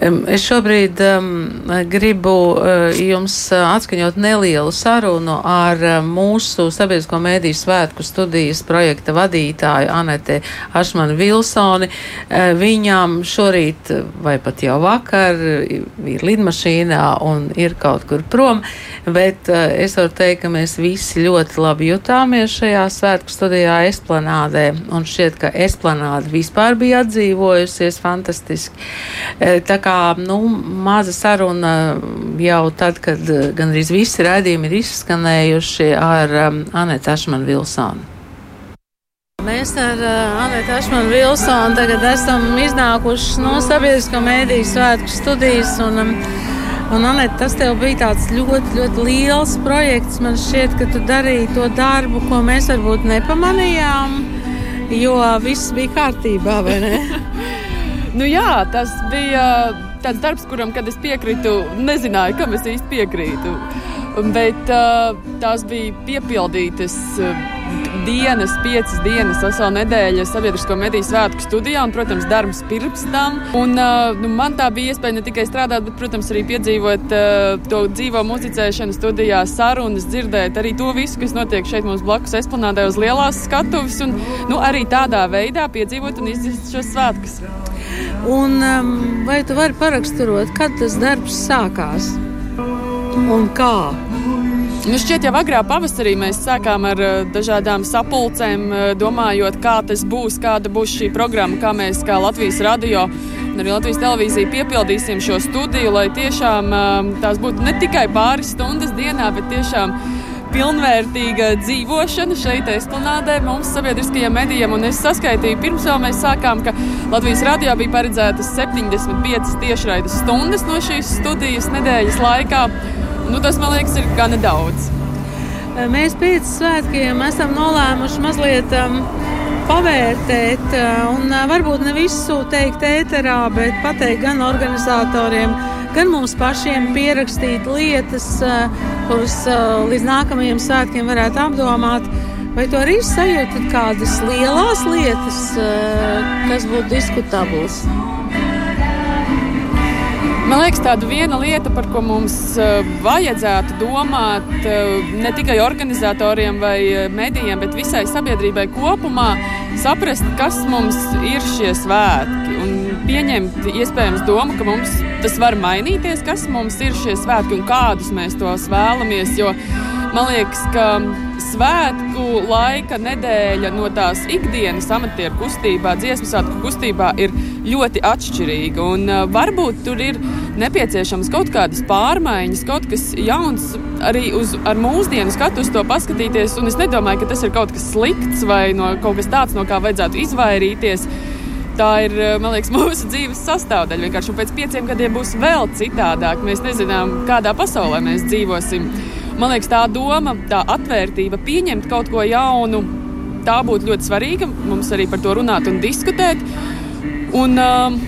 Es šobrīd um, gribu uh, jums uh, atskaņot nelielu sarunu ar uh, mūsu sabiedrisko mēdīju svētku studijas projekta vadītāju Anete Ašmanu Vilsoni. Uh, viņām šorīt vai pat jau vakar ir lidmašīnā un ir kaut kur prom, bet uh, es varu teikt, ka mēs visi ļoti labi jutāmies šajā svētku studijā Esplanādē un šķiet, ka Esplanāda vispār bija atdzīvojusies fantastiski. Uh, tā kā nu, maza saruna jau tad, kad eh, gandrīz visi raidījumi ir izskanējuši ar um, Anētu Ašmanu Vilsonu. Mēs ar uh, Anētu Ašmanu Vilsonu tagad esam iznākuši no sabiedrisko mēdīju svētku studijas. Un, um, Un, Anēt, tas tev bija tāds ļoti, ļoti liels projekts. Man šķiet, ka tu darīji to darbu, ko mēs varbūt nepamanījām, jo viss bija kārtībā, vai ne? Nu, jā, tas bija tāds darbs, kuram, kad es piekrītu, nezināju, kam es īsti piekrītu. Bet uh, tās bija piepildītas uh, dienas, piecas dienas, vesela nedēļa sabiedrisko mediju svētku studijā, un, protams, darbs pirms tam. Un, nu, man tā bija iespēja ne tikai strādāt, bet, protams, arī piedzīvot to dzīvo muzicēšanu studijā, sarunas, dzirdēt arī to visu, kas notiek šeit mums blakus esplanādē uz lielās skatuves, un nu, arī tādā veidā piedzīvot un izdzīvot šos svētkus. Un, um, vai tu vari paraksturot, kad tas darbs sākās un kā? Nu šķiet, jau agrā pavasarī mēs sākām ar uh, dažādām sapulcēm, uh, domājot, kā tas būs, kāda būs šī programma, kā mēs, kā Latvijas radio un arī Latvijas televīzija, piepildīsim šo studiju, lai tiešām uh, tās būtu ne tikai pāris stundas dienā, bet tiešām pilnvērtīga dzīvošana šeit, Esplanādē, mums sabiedriskajiem medijiem. Un es saskaitīju, pirms jau mēs sākām, ka Latvijas radio bija paredzētas 75 tiešraides stundas no šīs studijas nedēļas laikā. Nu, tas, man liekas, ir gana daudz. Mēs pēc svētkiem esam nolēmuši mazliet um, pavērtēt, un varbūt ne visu teikt ēterā, bet pateikt gan organizatoriem, gan mums pašiem pierakstīt lietas, kuras līdz nākamajiem svētkiem varētu apdomāt. Vai tu arī sajūti kādas lielas lietas, kas būtu diskutablas? Man liekas, tāda viena lieta, par ko mums uh, vajadzētu domāt uh, ne tikai organizatoriem vai medijiem, bet visai sabiedrībai kopumā, saprast, kas mums ir šie svētki. Un pieņemt iespējams domu, ka mums tas var mainīties, kas mums ir šie svētki un kādus mēs tos vēlamies. Jo man liekas, ka svētku laika nedēļa no tās ikdienas amatieru kustībā, dziesmu svētku kustībā ir ļoti atšķirīga. Un, uh, varbūt tur ir nepieciešams kaut kādas pārmaiņas, kaut kas jauns, arī uz, ar mūsdienu skatu uz to paskatīties. Un es nedomāju, ka tas ir kaut kas slikts vai no kaut kas tāds, no kā vajadzētu izvairīties. Tā ir man liekas, mūsu dzīves sastāvdaļa. Vienkārši pēc pieciem gadiem būs vēl citādāk. Mēs nezinām, kādā pasaulē mēs dzīvosim. Man liekas, tā doma, tā atvērtība, pieņemt kaut ko jaunu, tā būtu ļoti svarīga. Mums arī par to runāt un diskutēt. Un, uh,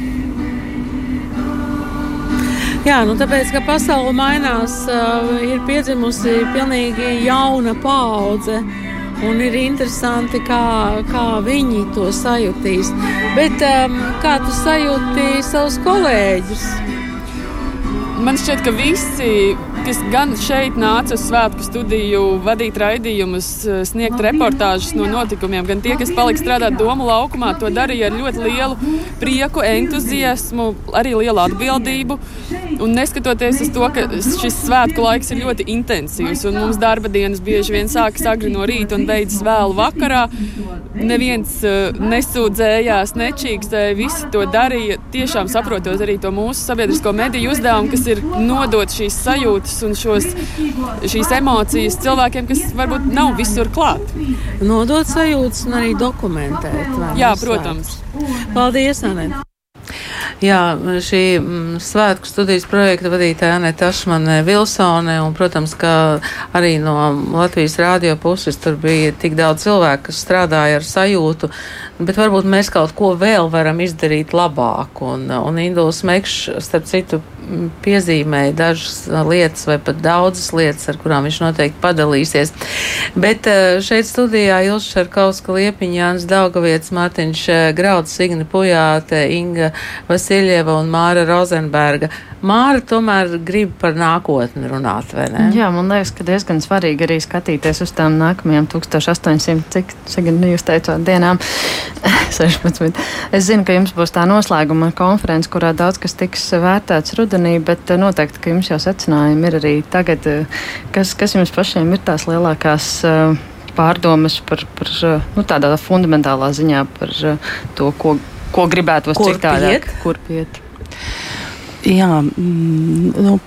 Jā, nu tāpēc, ka pasaule mainās, uh, ir piedzimusi pilnīgi jauna paudze. Un ir interesanti, kā, kā viņi to sajutīs. Bet um, kā tu sajūti savus kolēģus? Man šķiet, ka visi kas gan šeit nāca uz svētku studiju, vadīt raidījumus, eh, sniegt reportāžas no notikumiem, gan tie, kas palika strādāt domu laukumā, to darīja ar ļoti lielu prieku, entuziasmu, arī lielu atbildību. Un neskatoties uz to, ka šis svētku laiks ir ļoti intensīvs un mums darba dienas bieži vien sākas agri no rīta un beidzas vēlu vakarā, neviens uh, nesūdzējās, nečīkstēja, visi to darīja. Tiešām saprotot arī to mūsu sabiedrisko mediju uzdevumu, kas ir nodot šīs sajūtas sajūtas un šos, šīs emocijas cilvēkiem, kas varbūt nav visur klāt. Nodot sajūtas un arī dokumentēt. Jā, protams. Paldies, Anē! Jā, šī mm, svētku studijas projekta vadītāja Anita Ašmane Vilsone, un, protams, ka arī no Latvijas rādio puses tur bija tik daudz cilvēku, kas strādāja ar sajūtu, bet varbūt mēs kaut ko vēl varam izdarīt labāk. Un, un Induls Mekšs, starp citu, piezīmēja dažas lietas vai pat daudzas lietas, ar kurām viņš noteikti padalīsies. Bet eh, šeit studijā Ilša Šarkauska Liepiņa, Jānis Daugaviets, Mārtiņš eh, Grauds, Signi Pujāte, Inga Vasiljeva un Māra Rozenberga. Māra tomēr grib par nākotni runāt, vai ne? Jā, man liekas, ka diezgan svarīgi arī skatīties uz tām nākamajām 1800, cik, cik jūs teicāt, dienām 16. Es zinu, ka jums būs tā noslēguma konference, kurā daudz kas tiks vērtēts rudenī, bet eh, noteikti, ka jums jau secinājumi ir arī tagad. Eh, kas, kas jums pašiem ir tās lielākās? Uh, pārdomas par, par nu, tādā fundamentālā ziņā par to, ko, ko gribētu citādāk, kur piet. Jā, mm, nu,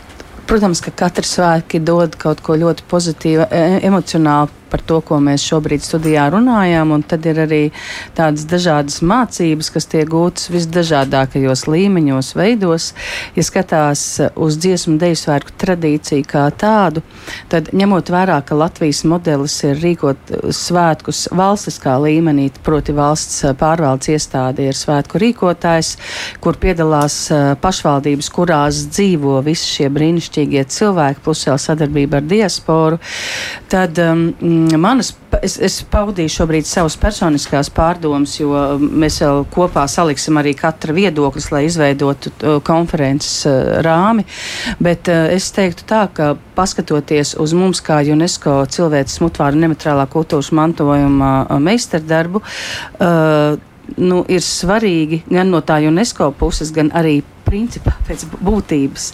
protams, ka katra svētki dod kaut ko ļoti pozitīvu, e, emocionāli par to, ko mēs šobrīd studijā runājām. Tad ir arī tādas dažādas mācības, kas tiek gūtas visdažādākajos līmeņos, veidos. Ja skatās uz dziesmu deju svētku tradīciju kā tādu, tad ņemot vērā, ka Latvijas modelis ir rīkot svētkus valstiskā līmenī, proti valsts pārvaldes iestāde ir svētku rīkotājs, kur piedalās pašvaldības, kurās dzīvo visi šie brīnišķīgie cilvēki, plus vēl sadarbība ar diasporu, tad um, manas, es, es paudīju šobrīd savas personiskās pārdomas, jo mēs vēl kopā saliksim arī katra viedoklis, lai izveidotu uh, konferences uh, rāmi. Bet uh, es teiktu tā, ka paskatoties uz mums kā UNESCO cilvēces mutvāra nemateriālā kultūras mantojuma meistardarbu, nu, ir svarīgi gan no tā UNESCO puses, gan arī principā pēc būtības,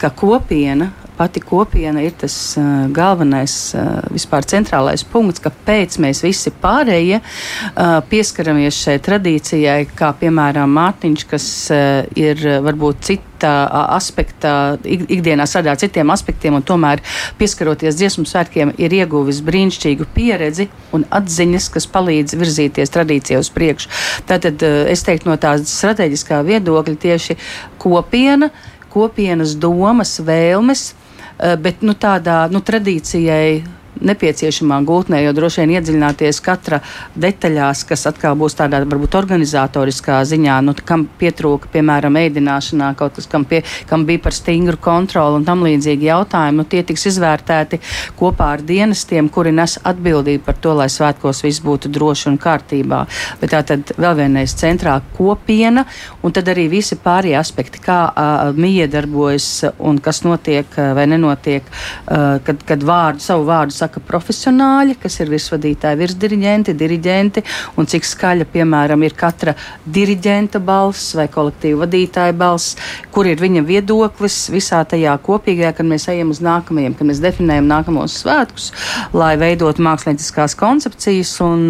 ka kopiena pati kopiena ir tas uh, galvenais, uh, vispār centrālais punkts, kāpēc mēs visi pārējie uh, pieskaramies šai tradīcijai, kā piemēram Mārtiņš, kas uh, ir varbūt cita aspekta, ik, ikdienā sadā citiem aspektiem, un tomēr pieskaroties dziesmu svētkiem, ir ieguvis brīnišķīgu pieredzi un atziņas, kas palīdz virzīties tradīcijai uz priekšu. Tātad es teiktu no tādas strateģiskā viedokļa tieši kopiena, kopienas domas, vēlmes bet nu, tādā nu, tradīcijai nepieciešamā gultnē, jo droši vien iedziļināties katra detaļās, kas atkal būs tādā varbūt organizatoriskā ziņā, nu, kam pietrūka, piemēram, ēdināšanā, kaut kas, kam, pie, kam bija par stingru kontroli un tam līdzīgi jautājumi, nu, tie tiks izvērtēti kopā ar dienestiem, kuri nes atbildību par to, lai svētkos viss būtu droši un kārtībā. Bet tā tad vēl vienreiz centrā kopiena un tad arī visi pārējie aspekti, kā uh, mija darbojas un kas notiek vai nenotiek, uh, kad, kad vārdu, savu vārdu saka profesionāļi, kas ir virsvadītāji, virsdiriģenti, diriģenti, un cik skaļa, piemēram, ir katra diriģenta balss vai kolektīva vadītāja balss, kur ir viņa viedoklis visā tajā kopīgajā, kad mēs ejam uz nākamajiem, kad mēs definējam nākamos svētkus, lai veidot mākslinieckās koncepcijas un,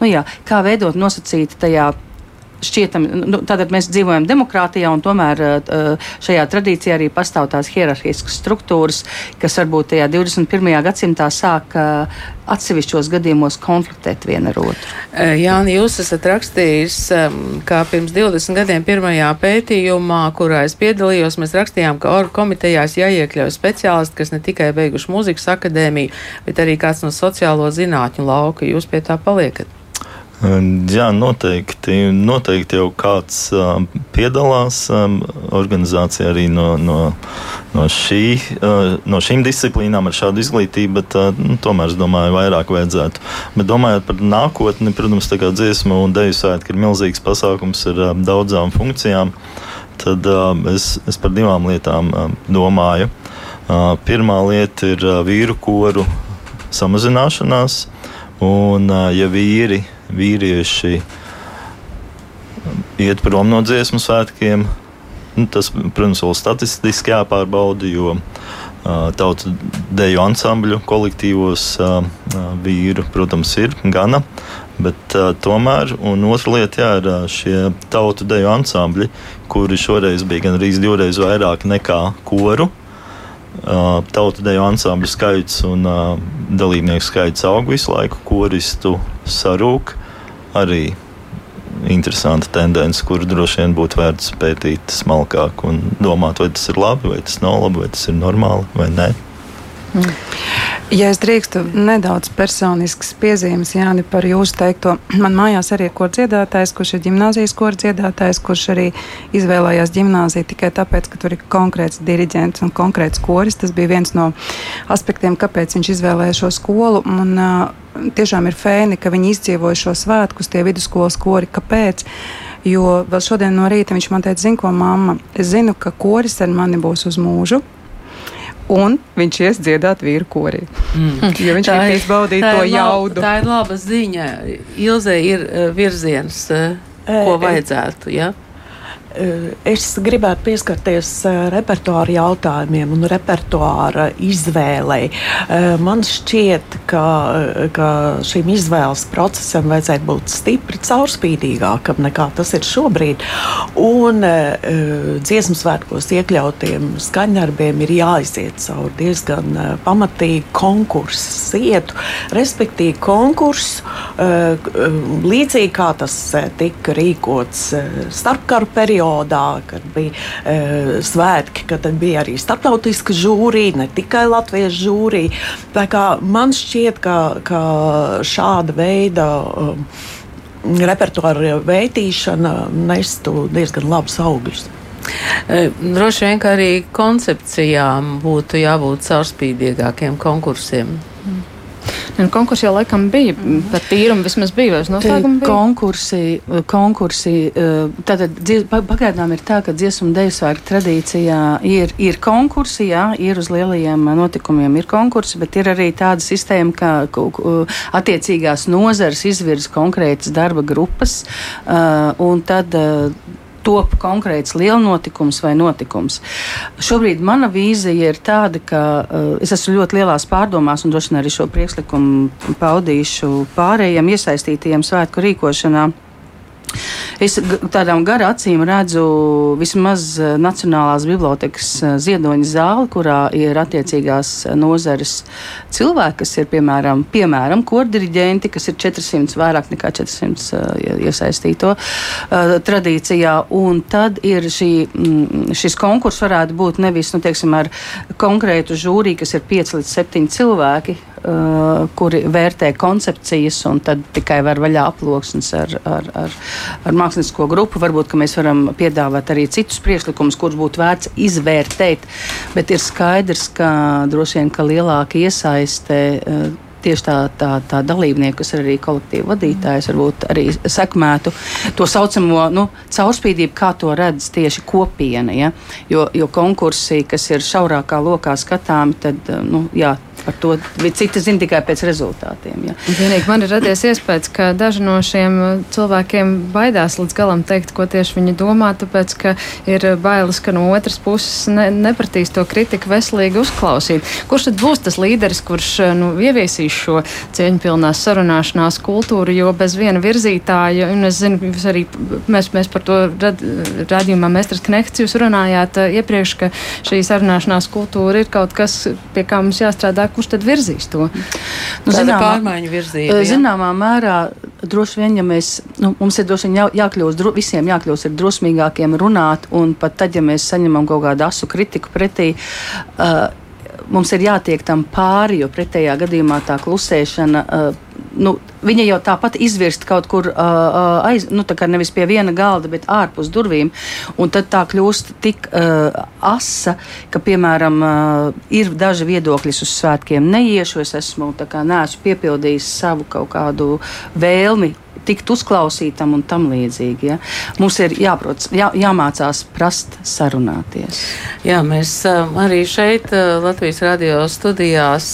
nu jā, kā veidot nosacīti tajā šķietami, nu, tātad mēs dzīvojam demokrātijā, un tomēr uh, šajā tradīcijā arī pastāv tās hierarhiskas struktūras, kas varbūt tajā 21. gadsimtā sāk uh, atsevišķos gadījumos konfliktēt viena ar otru. Uh, Jāni, jūs esat rakstījis, um, kā pirms 20 gadiem pirmajā pētījumā, kurā es piedalījos, mēs rakstījām, ka orgu komitejās jāiekļauj speciālisti, kas ne tikai beiguši mūzikas akadēmiju, bet arī kāds no sociālo zinātņu lauka. Jūs pie tā paliekat? Jā, noteikti. Noteikti jau kāds uh, piedalās um, organizācijā arī no, no, no, šī, uh, no šīm disciplīnām ar šādu izglītību, bet uh, nu, tomēr es domāju, vairāk vajadzētu. Bet domājot par nākotni, protams, tā kā dziesmu un deju svētki ir milzīgs pasākums ar uh, daudzām funkcijām, tad es, es par divām lietām domāju. Uh, pirmā lieta ir vīru koru samazināšanās, un ja vīri vīrieši iet prom no dziesmu svētkiem. Nu, tas, protams, vēl statistiski jāpārbauda, jo uh, tautu deju ansambļu kolektīvos uh, vīru, protams, ir gana. Bet uh, tomēr, un otra lieta, jā, ir šie tautu deju ansambļi, kuri šoreiz bija gan arī divreiz vairāk nekā koru. Uh, tautu deju ansambļu skaits un uh, dalībnieku skaits aug visu laiku, koristu sarūk. Arī interesanta tendence, kuru droši vien būtu vērts pētīt smalkāk un domāt, vai tas ir labi, vai tas nav labi, vai tas ir normāli vai nē. Mm. Ja es drīkstu nedaudz personiskas piezīmes, Jāni, par jūsu teikto. Man mājās arī ir kora dziedātājs, kurš ir gimnāzijas kora dziedātājs, kurš arī izvēlējās gimnāziju tikai tāpēc, ka tur ir konkrēts diriģents un konkrēts koris. Tas bija viens no aspektiem, kāpēc viņš izvēlēja šo skolu. Un, uh, tiešām ir fēni, ka viņi izdzīvoja šo svētkus, tie vidusskolas kori. Kāpēc? Jo vēl šodien no rīta viņš man teica, zinu, ko mamma. Es zinu, ka koris ar mani būs uz mūžu un viņš ies dziedāt vīru korī. Mm. Jo viņš ir izbaudījis to jaudu. Tā ir laba ziņa. Ilzē ir uh, virziens, uh, ko vajadzētu. Ja? Eh, es gribētu pieskarties eh, repertuāra jautājumiem un repertuāra izvēlei. Eh, man šķiet, ka, ka šim izvēles procesam vajadzētu būt stipri caurspīdīgākam nekā tas ir šobrīd. Un dziesmu svētkos iekļautiem skaņdarbiem ir jāiziet cauri diezgan pamatīgu konkursu ietu, respektīvi konkursu, līdzīgi kā tas tika rīkots starpkaru periodā periodā, kad bija e, svētki, kad bija arī starptautiska žūrija, ne tikai latviešu žūrija. Man šķiet, ka, ka šāda veida. Um, repertuāra veitīšana nestu diezgan labus augļus. E, droši vien, arī koncepcijām būtu jābūt caurspīdīgākiem konkursiem. Mm. Konkursi jau laikam bija par tīrumu, vismaz bija vai noslēguma. Konkursi, konkursi, tātad pagaidām ir tā, ka dziesmu deju svētku tradīcijā ir, ir konkursi, jā, ir uz lielajiem notikumiem ir konkursi, bet ir arī tāda sistēma, ka attiecīgās nozares izvirza konkrētas darba grupas, un tad top konkrēts liela notikums vai notikums. Šobrīd mana vīzija ir tāda, ka uh, es esmu ļoti lielās pārdomās un droši vien arī šo priekšlikumu paudīšu pārējiem iesaistītajiem svētku rīkošanā. Es tādām gara acīm redzu vismaz eh, Nacionālās bibliotekas eh, ziedoņa zāli, kurā ir attiecīgās eh, nozares cilvēki, kas ir piemēram, piemēram kordiriģenti, kas ir 400, vairāk nekā 400 iesaistīto tradīcijā. Un tad ir šī, mm, šis konkurss varētu būt nevis nu, teiksim, ar konkrētu žūriju, kas ir 5 līdz 7 cilvēki, kuri vērtē koncepcijas, un tad tikai var vaļā aploksnes ar, ar, ar, ar mākslinieko grupu. Varbūt mēs varam piedāvāt arī citus priekšlikumus, kurus būtu vērts izvērtēt, bet ir skaidrs, ka droši vien ka lielāka iesaiste. Uh, tieši tā, tā, tā dalībnieki, kas ir arī kolektīva vadītājs, varbūt arī sekmētu to saucamo nu, caurspīdību, kā to redz tieši kopiena. Ja? Jo, jo konkursi, kas ir šaurākā lokā skatāmi, tad nu, jā, par to. Citi zina tikai pēc rezultātiem. Ja. Vienīgi man ir radies iespējas, ka daži no šiem cilvēkiem baidās līdz galam teikt, ko tieši viņi domā, tāpēc, ka ir bailes, ka no otras puses ne, nepratīs to kritiku veselīgi uzklausīt. Kurš tad būs tas līderis, kurš nu, ieviesīs šo cieņpilnās sarunāšanās kultūru, jo bez viena virzītāja, un es zinu, arī mēs, mēs par to rad, radījumā Mestras Knekts jūs runājāt iepriekš, ka šī sarunāšanās kultūra ir kaut kas, pie kā mums jāstrādā kurš tad virzīs to? Nu, zināmā, pārmaiņu virzība. Jā. Zināmā mērā droši vien, ja mēs, nu, mums ir droši vien jā, jākļūst, dro, visiem jākļūst drosmīgākiem runāt, un pat tad, ja mēs saņemam kaut kādu asu kritiku pretī, uh, mums ir jātiek tam pāri, jo pretējā gadījumā tā klusēšana. Uh, nu, viņa jau tāpat izvirst kaut kur uh, aiz, nu, nevis pie viena galda, bet ārpus durvīm. Un tad tā kļūst tik uh, asa, ka, piemēram, uh, ir daži viedokļi uz svētkiem neiešu. Es esmu kā, neesmu piepildījis savu kaut kādu vēlmi tikt uzklausītam un tam līdzīgi. Ja? Mums ir jāprot, jā, jāmācās prast sarunāties. Jā, mēs arī šeit Latvijas radio studijās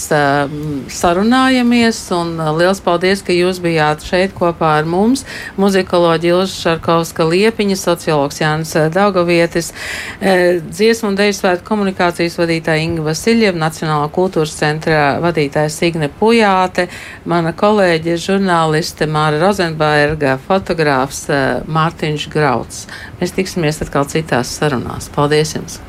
sarunājamies un liels paldies, ka jūs bijāt šeit kopā ar mums. Muzikoloģi Ilža Šarkovska Liepiņa, sociologs Jānis Daugavietis, dziesmu un deju svētu komunikācijas vadītāja Inga Vasiljeva, Nacionālā kultūras centra vadītāja Signe Pujāte, mana kolēģe žurnāliste Māra Rozenberga. Rozenberga, fotogrāfs Mārtiņš Grauds. Mēs tiksimies atkal citās sarunās. Paldies jums!